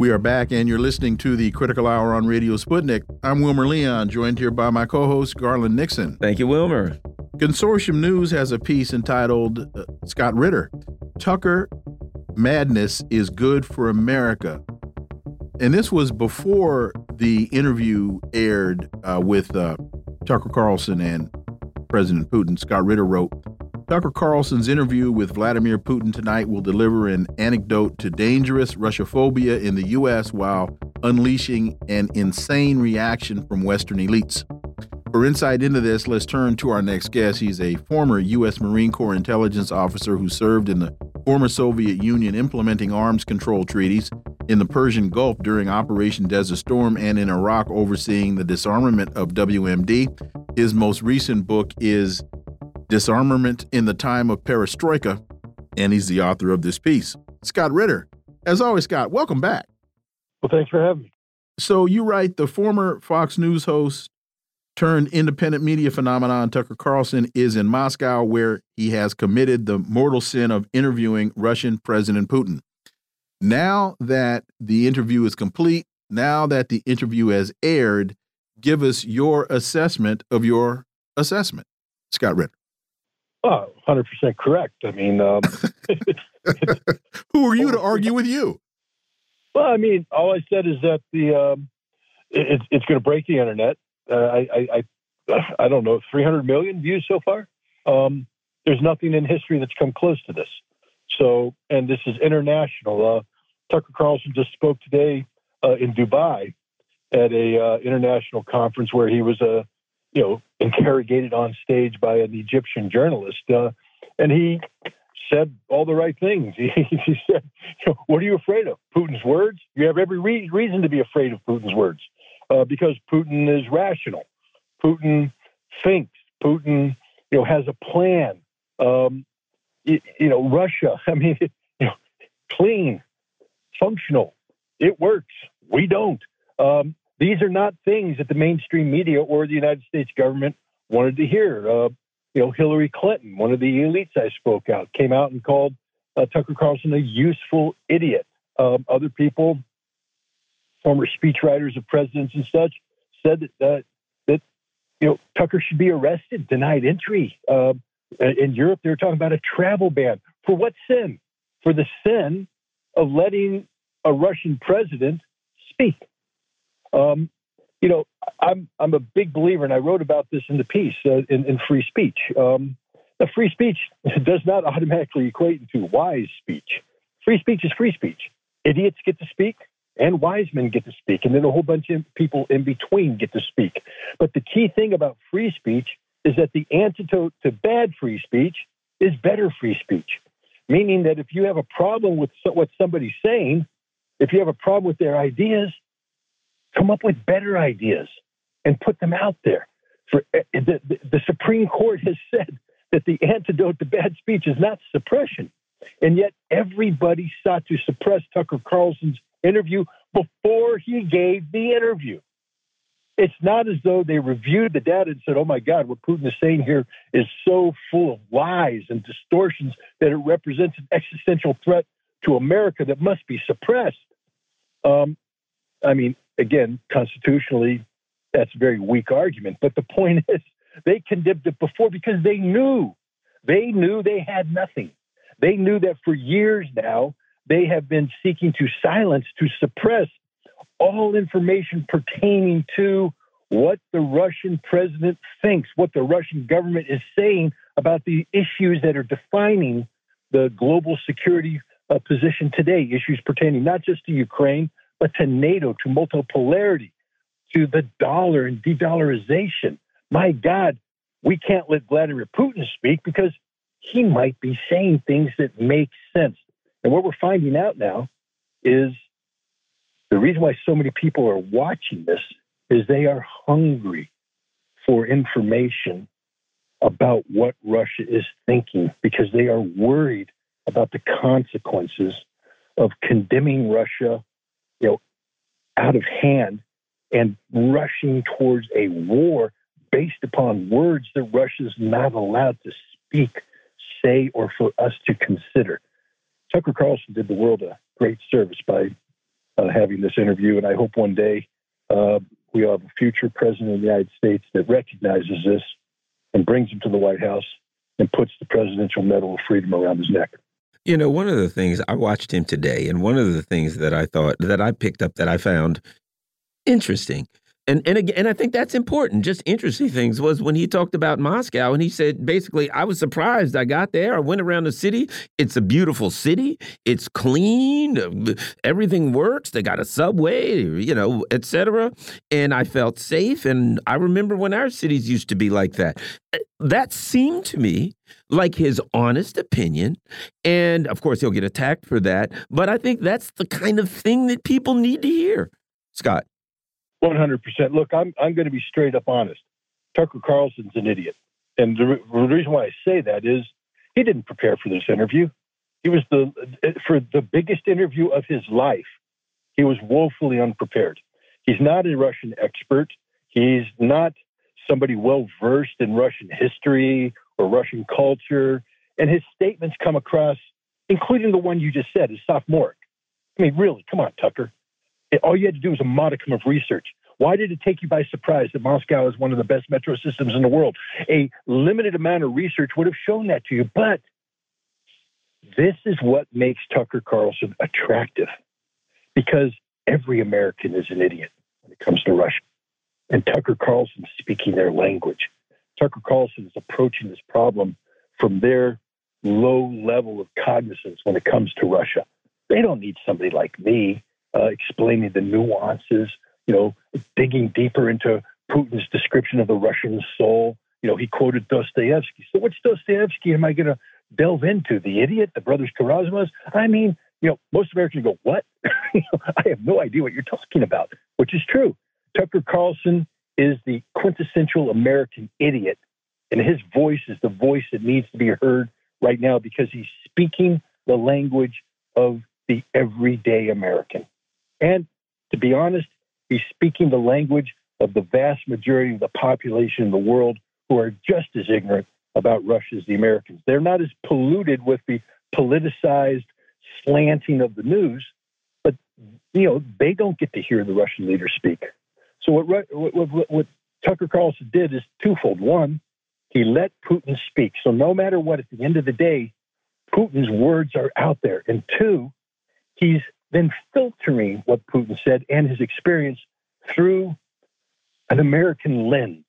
We are back, and you're listening to the Critical Hour on Radio Sputnik. I'm Wilmer Leon, joined here by my co host, Garland Nixon. Thank you, Wilmer. Consortium News has a piece entitled uh, Scott Ritter Tucker Madness is Good for America. And this was before the interview aired uh, with uh, Tucker Carlson and President Putin. Scott Ritter wrote, Tucker Carlson's interview with Vladimir Putin tonight will deliver an anecdote to dangerous Russophobia in the U.S. while unleashing an insane reaction from Western elites. For insight into this, let's turn to our next guest. He's a former U.S. Marine Corps intelligence officer who served in the former Soviet Union implementing arms control treaties in the Persian Gulf during Operation Desert Storm and in Iraq overseeing the disarmament of WMD. His most recent book is Disarmament in the Time of Perestroika, and he's the author of this piece. Scott Ritter. As always, Scott, welcome back. Well, thanks for having me. So you write the former Fox News host turned independent media phenomenon Tucker Carlson is in Moscow, where he has committed the mortal sin of interviewing Russian President Putin. Now that the interview is complete, now that the interview has aired, give us your assessment of your assessment. Scott Ritter. Oh, 100% correct. I mean, um, [laughs] [laughs] who are you to argue with you? Well, I mean, all I said is that the um, it, it's going to break the internet. Uh, I, I, I, I don't know, 300 million views so far. Um, there's nothing in history that's come close to this. So, and this is international. Uh, Tucker Carlson just spoke today uh, in Dubai at a uh, international conference where he was a you know, interrogated on stage by an Egyptian journalist, uh, and he said all the right things. [laughs] He, said, "What are you afraid of? Putin's words? You have every re- reason to be afraid of Putin's words, uh, because Putin is rational. Putin thinks. Putin, you know, has a plan. Um, you, you know, Russia. [laughs] I mean, you know, clean, functional. It works. We don't. Um, these are not things that the mainstream media or the United States government wanted to hear. Uh, you know, Hillary Clinton, one of the elites I spoke out, came out and called uh, Tucker Carlson a useful idiot. Um, other people, former speechwriters of presidents and such, said that uh, that you know Tucker should be arrested, denied entry. Uh, in Europe, they were talking about a travel ban for what sin? For the sin of letting a Russian president speak. Um, you know, I'm I'm a big believer, and I wrote about this in the piece uh, in, in, free speech. Um, free speech [laughs] does not automatically equate into wise speech. Free speech is free speech. Idiots get to speak, and wise men get to speak, and then a whole bunch of people in between get to speak. But the key thing about free speech is that the antidote to bad free speech is better free speech. Meaning that if you have a problem with what somebody's saying, if you have a problem with their ideas, come up with better ideas and put them out there. For eh, the, the, the Supreme Court has [laughs] said that the antidote to bad speech is not suppression. And yet everybody sought to suppress Tucker Carlson's interview before he gave the interview. It's not as though they reviewed the data and said, oh my God, what Putin is saying here is so full of lies and distortions that it represents an existential threat to America that must be suppressed. Um, I mean, again, constitutionally, that's a very weak argument. But the point [laughs] is, they condemned it before because they knew, they knew they had nothing. They knew that for years now, they have been seeking to silence, to suppress all information pertaining to what the Russian president thinks, what the Russian government is saying about the issues that are defining the global security uh, position today, issues pertaining not just to Ukraine, but to NATO, to multipolarity, to the dollar and de dollarization. My God, we can't let Vladimir Putin speak because he might be saying things that make sense. And what we're finding out now is the reason why so many people are watching this is they are hungry for information about what Russia is thinking because they are worried about the consequences of condemning Russia, you know, out of hand and rushing towards a war based upon words that Russia is not allowed to speak, say, or for us to consider. Tucker Carlson did the world a great service by uh, having this interview, and I hope one day uh, we have a future president of the United States that recognizes this and brings him to the White House and puts the Presidential Medal of Freedom around his neck. You know, one of the things I watched him today, and one of the things that I thought that I picked up that I found interesting and and again, and I think that's important. Just interesting things was when he talked about Moscow, and he said basically, I was surprised. I got there, I went around the city. It's a beautiful city. It's clean. Everything works. They got a subway, you know, etc. And I felt safe. And I remember when our cities used to be like that. That seemed to me like his honest opinion. And of course, he'll get attacked for that. But I think that's the kind of thing that people need to hear. Scott. 100%. Look, I'm, I'm going to be straight up honest. Tucker Carlson's an idiot. And the, the reason why I say that is he didn't prepare for this interview. He was the, for the biggest interview of his life, he was woefully unprepared. He's not a Russian expert. He's not somebody well versed in Russian history or Russian culture. And his statements come across, including the one you just said, is sophomoric. I mean, really, come on, Tucker all you had to do was a modicum of research. Why did it take you by surprise that Moscow is one of the best metro systems in the world? A limited amount of research would have shown that to you. But this is what makes Tucker Carlson attractive because every American is an idiot when it comes to Russia. And Tucker Carlson speaking their language. Tucker Carlson is approaching this problem from their low level of cognizance when it comes to Russia. They don't need somebody like me uh, explaining the nuances, you know, digging deeper into Putin's description of the Russian soul. You know, he quoted Dostoevsky. So, which Dostoevsky am I going to delve into? The Idiot, the Brothers Karamazov? I mean, you know, most Americans go, "What? [laughs] I have no idea what you're talking about," which is true. Tucker Carlson is the quintessential American idiot, and his voice is the voice that needs to be heard right now because he's speaking the language of the everyday American. And to be honest, he's speaking the language of the vast majority of the population in the world who are just as ignorant about Russia as the Americans. They're not as polluted with the politicized slanting of the news, but you know they don't get to hear the Russian leader speak. So what, what, what, what Tucker Carlson did is twofold. One, he let Putin speak. So no matter what, at the end of the day, Putin's words are out there. And two, he's then filtering what Putin said and his experience through an American lens,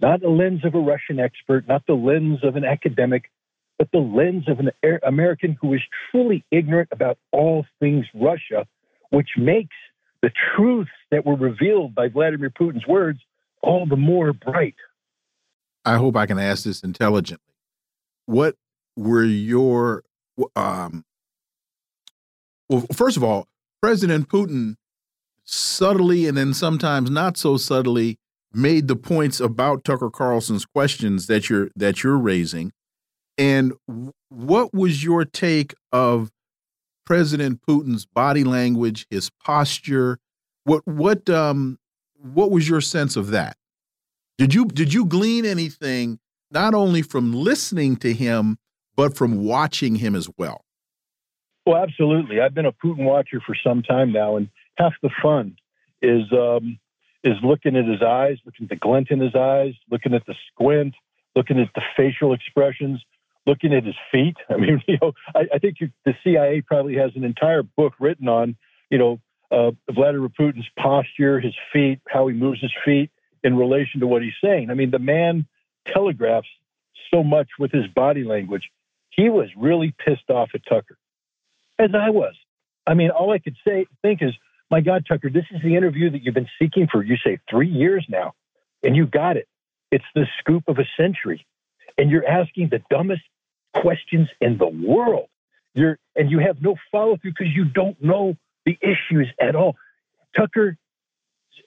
not the lens of a Russian expert, not the lens of an academic, but the lens of an American who is truly ignorant about all things Russia, which makes the truths that were revealed by Vladimir Putin's words all the more bright. I hope I can ask this intelligently. What were your um, well, first of all, President Putin subtly and then sometimes not so subtly made the points about Tucker Carlson's questions that you're that you're raising. And what was your take of President Putin's body language, his posture? What what um what was your sense of that? Did you did you glean anything not only from listening to him but from watching him as well? Well, absolutely. I've been a Putin watcher for some time now, and half the fun is um, is looking at his eyes, looking at the glint in his eyes, looking at the squint, looking at the facial expressions, looking at his feet. [laughs] I mean, you know, I, I think you, the CIA probably has an entire book written on, you know, uh, Vladimir Putin's posture, his feet, how he moves his feet in relation to what he's saying. I mean, the man telegraphs so much with his body language. He was really pissed off at Tucker, as I was. I mean, all I could say think is, my God, Tucker, this is the interview that you've been seeking for, you say, three years now, and you got it. It's the scoop of a century. And you're asking the dumbest questions in the world. You're, and you have no follow through because you don't know the issues at all. Tucker,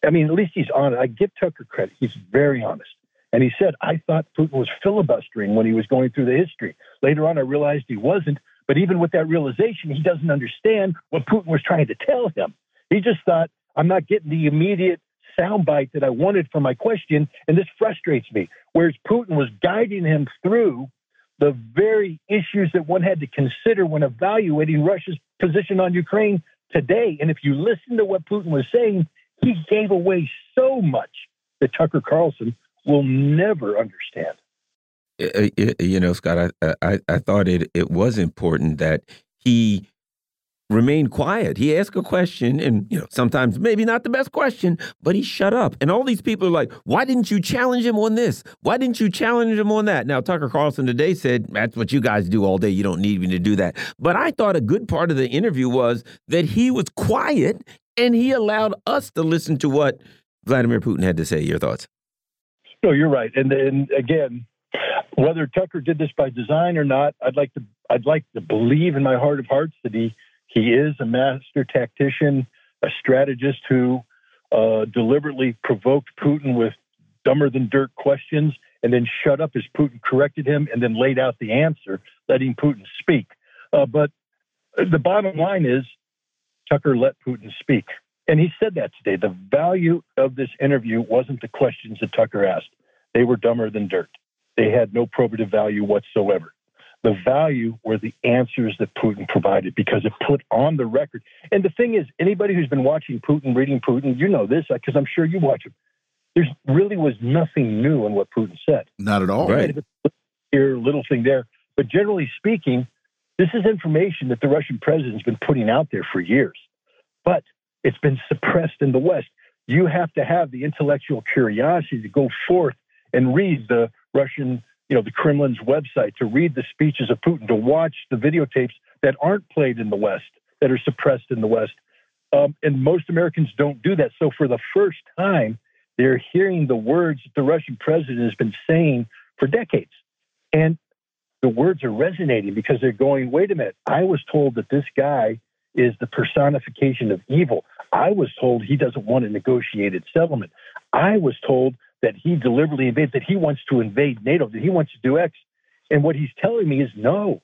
I mean, at least he's honest. I give Tucker credit. He's very honest. And he said, I thought Putin was filibustering when he was going through the history. Later on, I realized he wasn't. But even with that realization, he doesn't understand what Putin was trying to tell him. He just thought, I'm not getting the immediate soundbite that I wanted for my question, and this frustrates me. Whereas Putin was guiding him through the very issues that one had to consider when evaluating Russia's position on Ukraine today. And if you listen to what Putin was saying, he gave away so much that Tucker Carlson will never understand. Eh, eh, eh, you know, Scott, I, I, I thought it, it was important that he remained quiet. He asked a question, and you know, sometimes maybe not the best question, but he shut up. And all these people are like, "Why didn't you challenge him on this? Why didn't you challenge him on that?" Now, Tucker Carlson today said, "That's what you guys do all day. You don't need me to do that." But I thought a good part of the interview was that he was quiet and he allowed us to listen to what Vladimir Putin had to say. Your thoughts? No, you're right. And and again, whether Tucker did this by design or not, I'd like to I'd like to believe in my heart of hearts that he he is a master tactician, a strategist who uh, deliberately provoked Putin with dumber than dirt questions and then shut up as Putin corrected him and then laid out the answer, letting Putin speak. Uh, but the bottom line is Tucker let Putin speak. And he said that today. The value of this interview wasn't the questions that Tucker asked, they were dumber than dirt. They had no probative value whatsoever the value were the answers that Putin provided because it put on the record. And the thing is, anybody who's been watching Putin, reading Putin, you know this because I'm sure you watch him. There really was nothing new in what Putin said. Not at all. Right. Here, little thing there. But generally speaking, this is information that the Russian president's been putting out there for years. But it's been suppressed in the West. You have to have the intellectual curiosity to go forth and read the Russian you know, the Kremlin's website, to read the speeches of Putin, to watch the videotapes that aren't played in the West, that are suppressed in the West. Um, and most Americans don't do that. So for the first time, they're hearing the words that the Russian president has been saying for decades. And the words are resonating because they're going, wait a minute, I was told that this guy is the personification of evil. I was told he doesn't want a negotiated settlement. I was told that he deliberately invades, that he wants to invade NATO, that he wants to do X. And what he's telling me is no.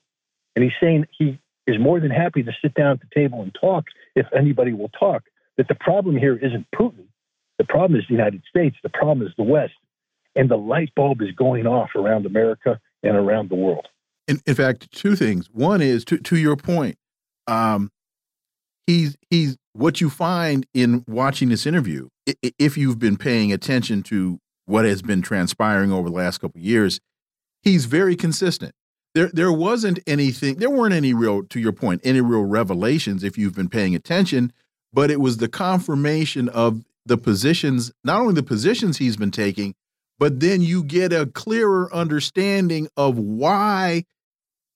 And he's saying he is more than happy to sit down at the table and talk if anybody will talk. That the problem here isn't Putin. The problem is the United States. The problem is the West. And the light bulb is going off around America and around the world. In, in fact, two things. One is to, to your point, um, he's he's what you find in watching this interview, if you've been paying attention to what has been transpiring over the last couple years, he's very consistent. There, there wasn't anything, there weren't any real, to your point, any real revelations if you've been paying attention, but it was the confirmation of the positions, not only the positions he's been taking, but then you get a clearer understanding of why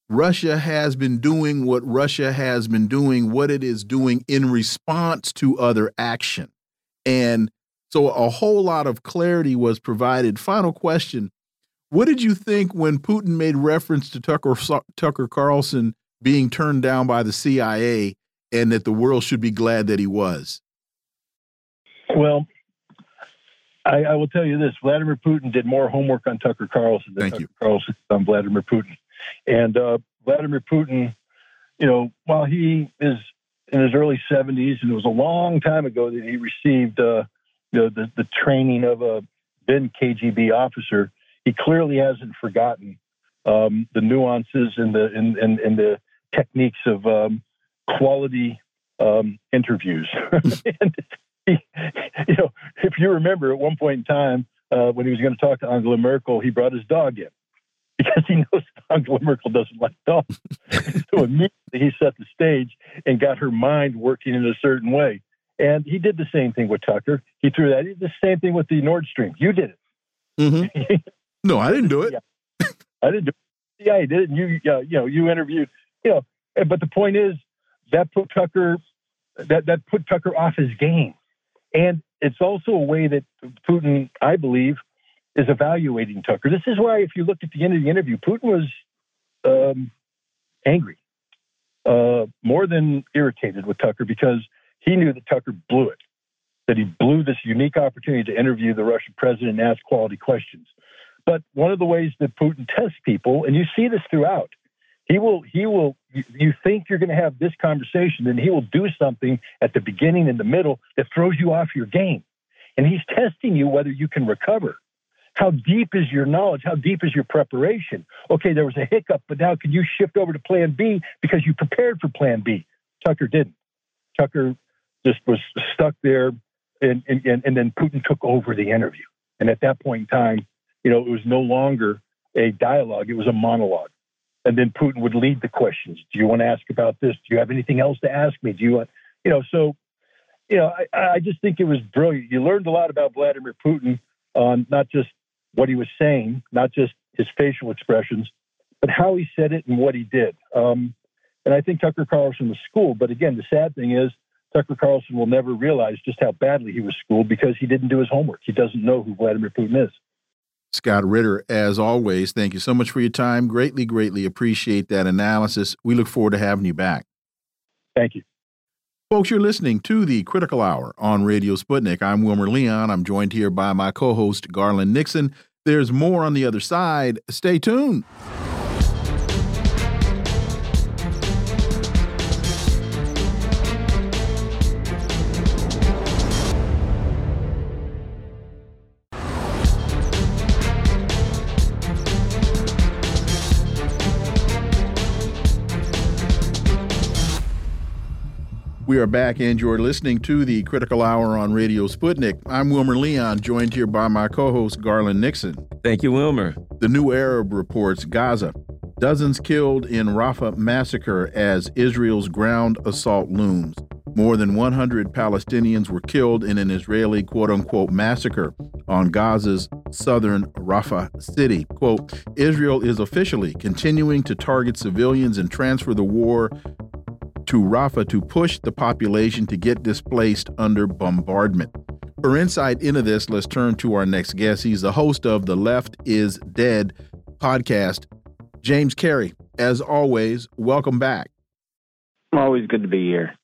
Russia has been doing what Russia has been doing, what it is doing in response to other action. And so a whole lot of clarity was provided. Final question. What did you think when Putin made reference to Tucker, Tucker Carlson being turned down by the CIA and that the world should be glad that he was? Well, I, I will tell you this Vladimir Putin did more homework on Tucker Carlson than Thank Tucker you. Carlson on Vladimir Putin. And uh, Vladimir Putin, you know, while he is in his early 70s, and it was a long time ago that he received uh, the, the, the training of a then KGB officer, he clearly hasn't forgotten um, the nuances and the and, and, and, the techniques of um, quality um, interviews. [laughs] and he, you know, if you remember, at one point in time, uh, when he was going to talk to Angela Merkel, he brought his dog in [laughs] because he knows [laughs] Angela Merkel doesn't like dogs. so immediately he set the stage and got her mind working in a certain way. And he did the same thing with Tucker. He threw that. He did the same thing with the Nord Stream. You did it. Mm-hmm. [laughs] no, I didn't do it. Yeah. I didn't do it. Yeah, he did it. And you, uh, you know, you interviewed. You know, but the point is that put Tucker that that put Tucker off his game, and it's also a way that Putin, I believe, is evaluating Tucker. This is why, if you look at the end of the interview, Putin was um, angry, uh, more than irritated with Tucker because he knew that Tucker blew it, that he blew this unique opportunity to interview the Russian president and ask quality questions. But one of the ways that Putin tests people, and you see this throughout, he will he will you think you're going to have this conversation and he will do something at the beginning and the middle that throws you off your game. And he's testing you whether you can recover. How deep is your knowledge? How deep is your preparation? Okay there was a hiccup but now can you shift over to plan b because you prepared for plan b? Tucker didn't. Tucker just was stuck there and, and, and then putin took over the interview and at that point in time you know it was no longer a dialogue it was a monologue and then Putin would lead the questions. Do you want to ask about this? Do you have anything else to ask me? Do you want, you know, so, you know, I, I just think it was brilliant. You learned a lot about Vladimir Putin on not just what he was saying, not just his facial expressions, but how he said it and what he did. Um, and I think Tucker Carlson was schooled. But again, the sad thing is, Tucker Carlson will never realize just how badly he was schooled because he didn't do his homework. He doesn't know who Vladimir Putin is. Scott Ritter, as always, thank you so much for your time. Greatly, greatly appreciate that analysis. We look forward to having you back. Thank you. Folks, you're listening to the Critical Hour on Radio Sputnik. I'm Wilmer Leon. I'm joined here by my co host, Garland Nixon. There's more on the other side. Stay tuned. We are back, and you're listening to the Critical Hour on Radio Sputnik. I'm Wilmer Leon, joined here by my co host, Garland Nixon. Thank you, Wilmer. The New Arab reports Gaza. Dozens killed in Rafah massacre as Israel's ground assault looms. More than 100 Palestinians were killed in an Israeli quote unquote massacre on Gaza's southern Rafah city. Quote Israel is officially continuing to target civilians and transfer the war to Rafah to push the population to get displaced under bombardment. For insight into this, let's turn to our next guest. He's the host of the Left is Dead podcast, James Carey. As always, welcome back. Always good to be here.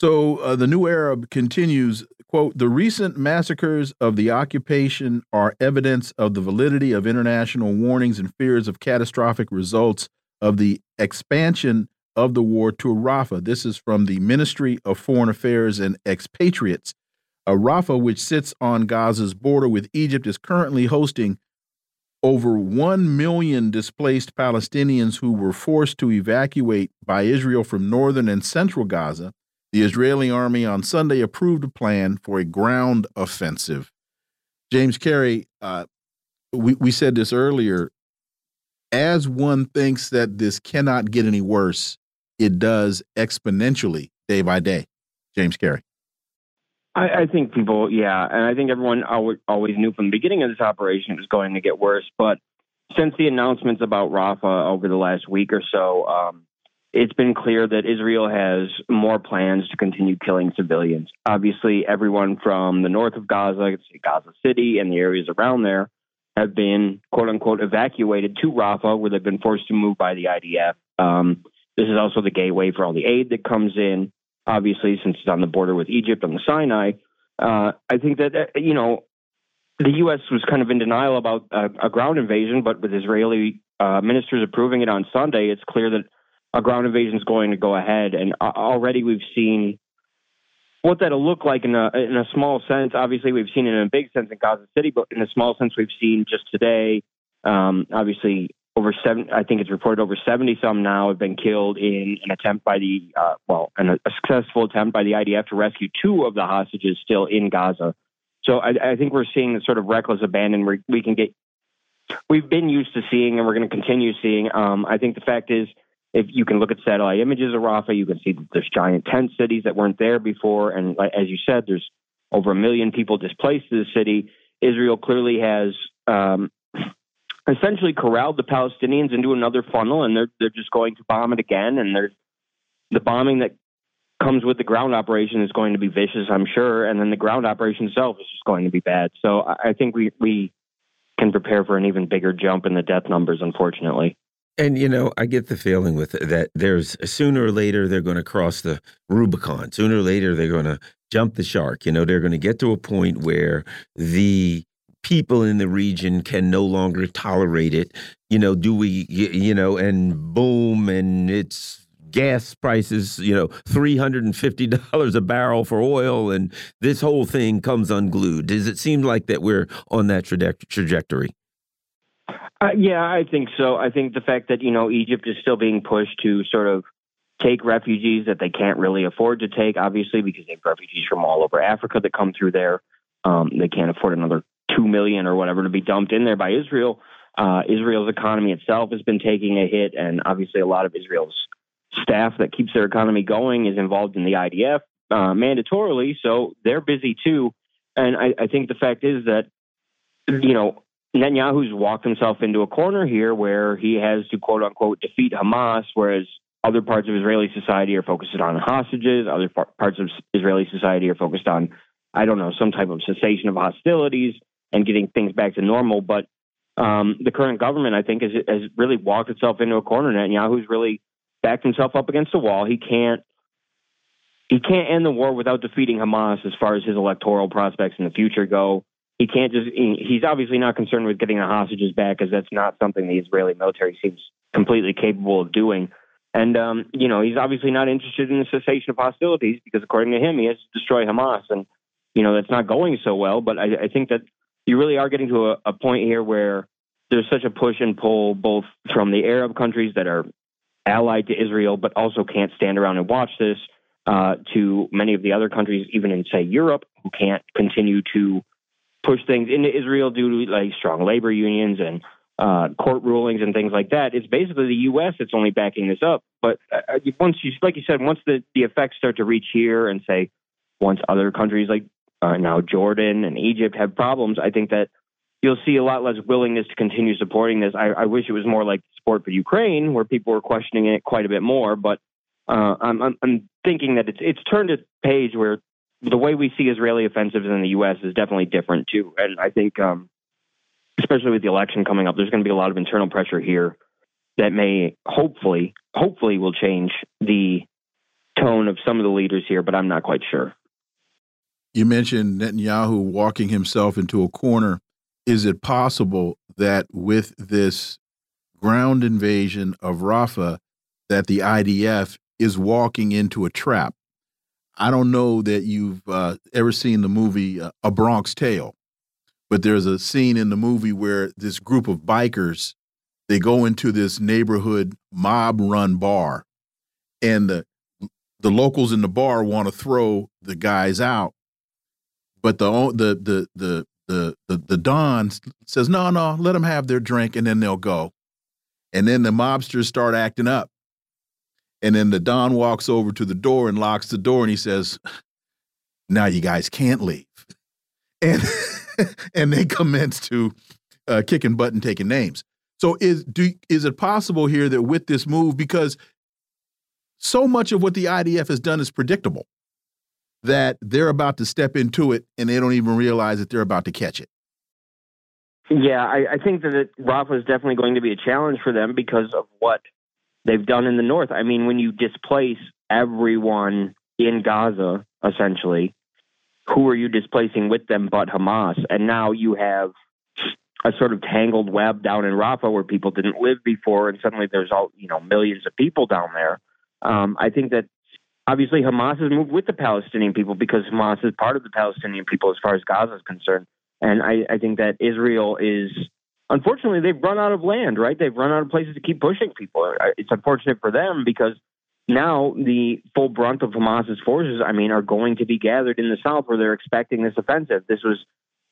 So uh, the New Arab continues, quote, the recent massacres of the occupation are evidence of the validity of international warnings and fears of catastrophic results of the expansion of the war to Rafah. This is from the Ministry of Foreign Affairs and Expatriates. Rafah, which sits on Gaza's border with Egypt, is currently hosting over 1 million displaced Palestinians who were forced to evacuate by Israel from northern and central Gaza. The Israeli army on Sunday approved a plan for a ground offensive. James Carey, uh, we, we said this earlier. As one thinks that this cannot get any worse, it does exponentially day by day. James Carey. I, I think people, yeah, and I think everyone always knew from the beginning of this operation it was going to get worse. But since the announcements about Rafah over the last week or so, um, it's been clear that Israel has more plans to continue killing civilians. Obviously, everyone from the north of Gaza, Gaza City, and the areas around there have been quote unquote evacuated to Rafah, where they've been forced to move by the IDF. Um, this is also the gateway for all the aid that comes in, obviously, since it's on the border with Egypt on the Sinai. Uh, I think that, uh, you know, the U.S. was kind of in denial about a, a ground invasion, but with Israeli uh, ministers approving it on Sunday, it's clear that a ground invasion is going to go ahead. And uh, already we've seen what that'll look like in a in a small sense. Obviously, we've seen it in a big sense in Gaza City, but in a small sense, we've seen just today. Um, obviously, over seven. I think it's reported over seventy some now have been killed in an attempt by the uh, well, an, a successful attempt by the IDF to rescue two of the hostages still in Gaza. So I, I think we're seeing the sort of reckless abandon we, we can get. We've been used to seeing, and we're going to continue seeing. Um, I think the fact is, if you can look at satellite images of Rafah, you can see that there's giant tent cities that weren't there before, and as you said, there's over a million people displaced to the city. Israel clearly has um, essentially corralled the Palestinians into another funnel, and they're they're just going to bomb it again. And the bombing that comes with the ground operation is going to be vicious, I'm sure, and then the ground operation itself is just going to be bad. So I think we we can prepare for an even bigger jump in the death numbers, unfortunately. And you know, I get the feeling with that there's sooner or later they're going to cross the Rubicon. Sooner or later they're going to jump the shark. You know, they're going to get to a point where the people in the region can no longer tolerate it. You know, do we, you know, and boom, and it's gas prices, you know, $350 a barrel for oil, and this whole thing comes unglued. Does it seem like that we're on that trajectory? Uh, yeah, I think so. I think the fact that, you know, Egypt is still being pushed to sort of take refugees that they can't really afford to take, obviously, because they have refugees from all over Africa that come through there. Um, they can't afford another two million or whatever to be dumped in there by Israel. Uh, Israel's economy itself has been taking a hit, and obviously a lot of Israel's staff that keeps their economy going is involved in the IDF uh, mandatorily, so they're busy too. And I, I think the fact is that you know Netanyahu's walked himself into a corner here where he has to quote unquote defeat Hamas, whereas other parts of Israeli society are focused on hostages. Other parts of Israeli society are focused on, I don't know, some type of cessation of hostilities and getting things back to normal. But um, the current government, I think, has, has really walked itself into a corner. Netanyahu's really backed himself up against the wall. He can't he can't end the war without defeating Hamas as far as his electoral prospects in the future go. He can't just he's obviously not concerned with getting the hostages back because that's not something the Israeli military seems completely capable of doing. And um, you know, he's obviously not interested in the cessation of hostilities because according to him, he has to destroy Hamas and you know, that's not going so well. But I, I think that you really are getting to a, a point here where there's such a push and pull both from the Arab countries that are allied to Israel, but also can't stand around and watch this, uh, to many of the other countries, even in say Europe, who can't continue to push things into Israel due to like strong labor unions and uh, court rulings and things like that. It's basically the U.S. that's only backing this up. But uh, uh, once you, like you said, once the, the effects start to reach here and say, once other countries like uh, now Jordan and Egypt have problems, I think that you'll see a lot less willingness to continue supporting this. I, I wish it was more like support for Ukraine, where people were questioning it quite a bit more. But uh, I'm, I'm, I'm thinking that it's it's turned a page where the way we see Israeli offensives in the U.S. is definitely different too. And I think, um, especially with the election coming up, there's going to be a lot of internal pressure here that may hopefully, hopefully, will change the tone of some of the leaders here. But I'm not quite sure. You mentioned Netanyahu walking himself into a corner. Is it possible that with this ground invasion of Rafah, that the IDF is walking into a trap? I don't know that you've uh, ever seen the movie uh, A Bronx Tale, but there's a scene in the movie where this group of bikers they go into this neighborhood mob run bar, and the the locals in the bar want to throw the guys out but the the the the the the, Don says, no, no, let them have their drink and then they'll go. And then the mobsters start acting up. And then the Don walks over to the door and locks the door and he says, now you guys can't leave. [laughs] And and they commence to uh, kicking butt and taking names. So is do is it possible here that with this move, because so much of what the IDF has done is predictable, that they're about to step into it and they don't even realize that they're about to catch it. Yeah, I, I think that it, Rafah is definitely going to be a challenge for them because of what they've done in the north. I mean, when you displace everyone in Gaza, essentially, who are you displacing with them but Hamas? And now you have a sort of tangled web down in Rafah where people didn't live before, and suddenly there's all you know millions of people down there. Um, I think that obviously Hamas has moved with the Palestinian people because Hamas is part of the Palestinian people as far as Gaza is concerned. And I, I think that Israel is unfortunately, they've run out of land, right? They've run out of places to keep pushing people. It's unfortunate for them because now the full brunt of Hamas's forces, I mean, are going to be gathered in the south where they're expecting this offensive. This was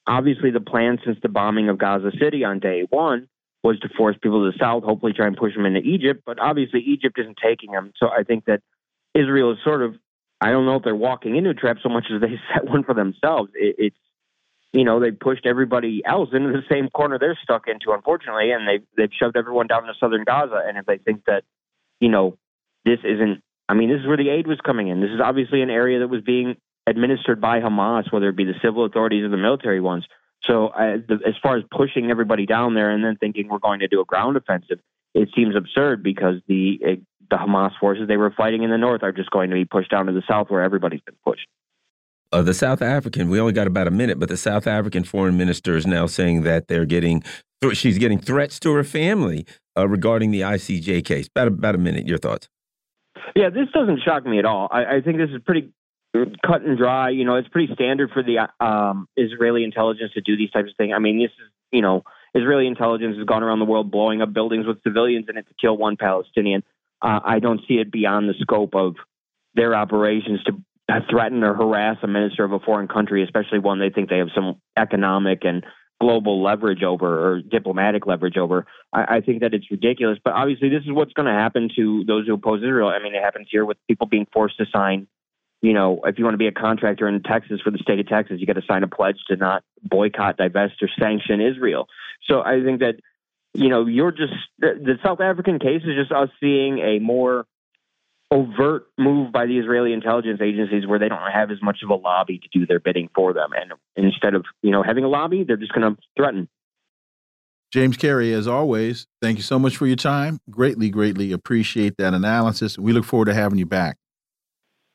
obviously the plan since the bombing of Gaza City on day one was to force people to the south, hopefully try and push them into Egypt. But obviously, Egypt isn't taking them. So I think that Israel is sort of, I don't know if they're walking into a trap so much as they [laughs] set one for themselves. It, it's, you know, they pushed everybody else into the same corner they're stuck into, unfortunately, and they've they've shoved everyone down to southern Gaza. And if they think that, you know, this isn't, I mean, this is where the aid was coming in. This is obviously an area that was being administered by Hamas, whether it be the civil authorities or the military ones. So, uh, the, as far as pushing everybody down there and then thinking we're going to do a ground offensive, it seems absurd because the the Hamas forces they were fighting in the north are just going to be pushed down to the south where everybody's been pushed. Uh, the South African, we only got about a minute, but the South African foreign minister is now saying that they're getting, she's getting threats to her family uh, regarding the ICJ case. About about a minute. Your thoughts? Yeah, this doesn't shock me at all. I, I think this is pretty cut and dry. You know, it's pretty standard for the um, Israeli intelligence to do these types of things. I mean, this is you know, Israeli intelligence has gone around the world blowing up buildings with civilians in it to kill one Palestinian. Uh, I don't see it beyond the scope of their operations to threaten or harass a minister of a foreign country, especially one they think they have some economic and global leverage over or diplomatic leverage over. I, I think that it's ridiculous. But obviously, this is what's going to happen to those who oppose Israel. I mean, it happens here with people being forced to sign you know, if you want to be a contractor in Texas for the state of Texas, you got to sign a pledge to not boycott, divest, or sanction Israel. So I think that, you know, you're just the, the South African case is just us seeing a more overt move by the Israeli intelligence agencies where they don't have as much of a lobby to do their bidding for them. And instead of, you know, having a lobby, they're just going to threaten. James Carey, as always, thank you so much for your time. Greatly, greatly appreciate that analysis. We look forward to having you back.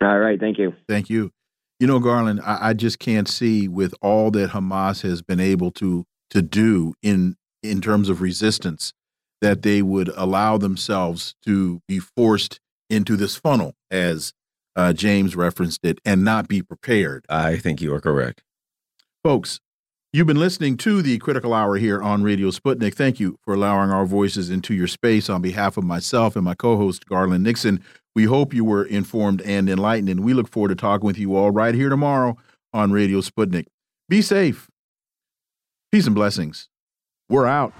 All right. Thank you. Thank you. You know, Garland, I, I, just can't see with all that Hamas has been able to to do in in terms of resistance that they would allow themselves to be forced into this funnel, as uh, James referenced it, and not be prepared. I think you are correct, folks. You've been listening to the Critical Hour here on Radio Sputnik. Thank you for allowing our voices into your space on behalf of myself and my co host, Garland Nixon. We hope you were informed and enlightened, and we look forward to talking with you all right here tomorrow on Radio Sputnik. Be safe. Peace and blessings. We're out.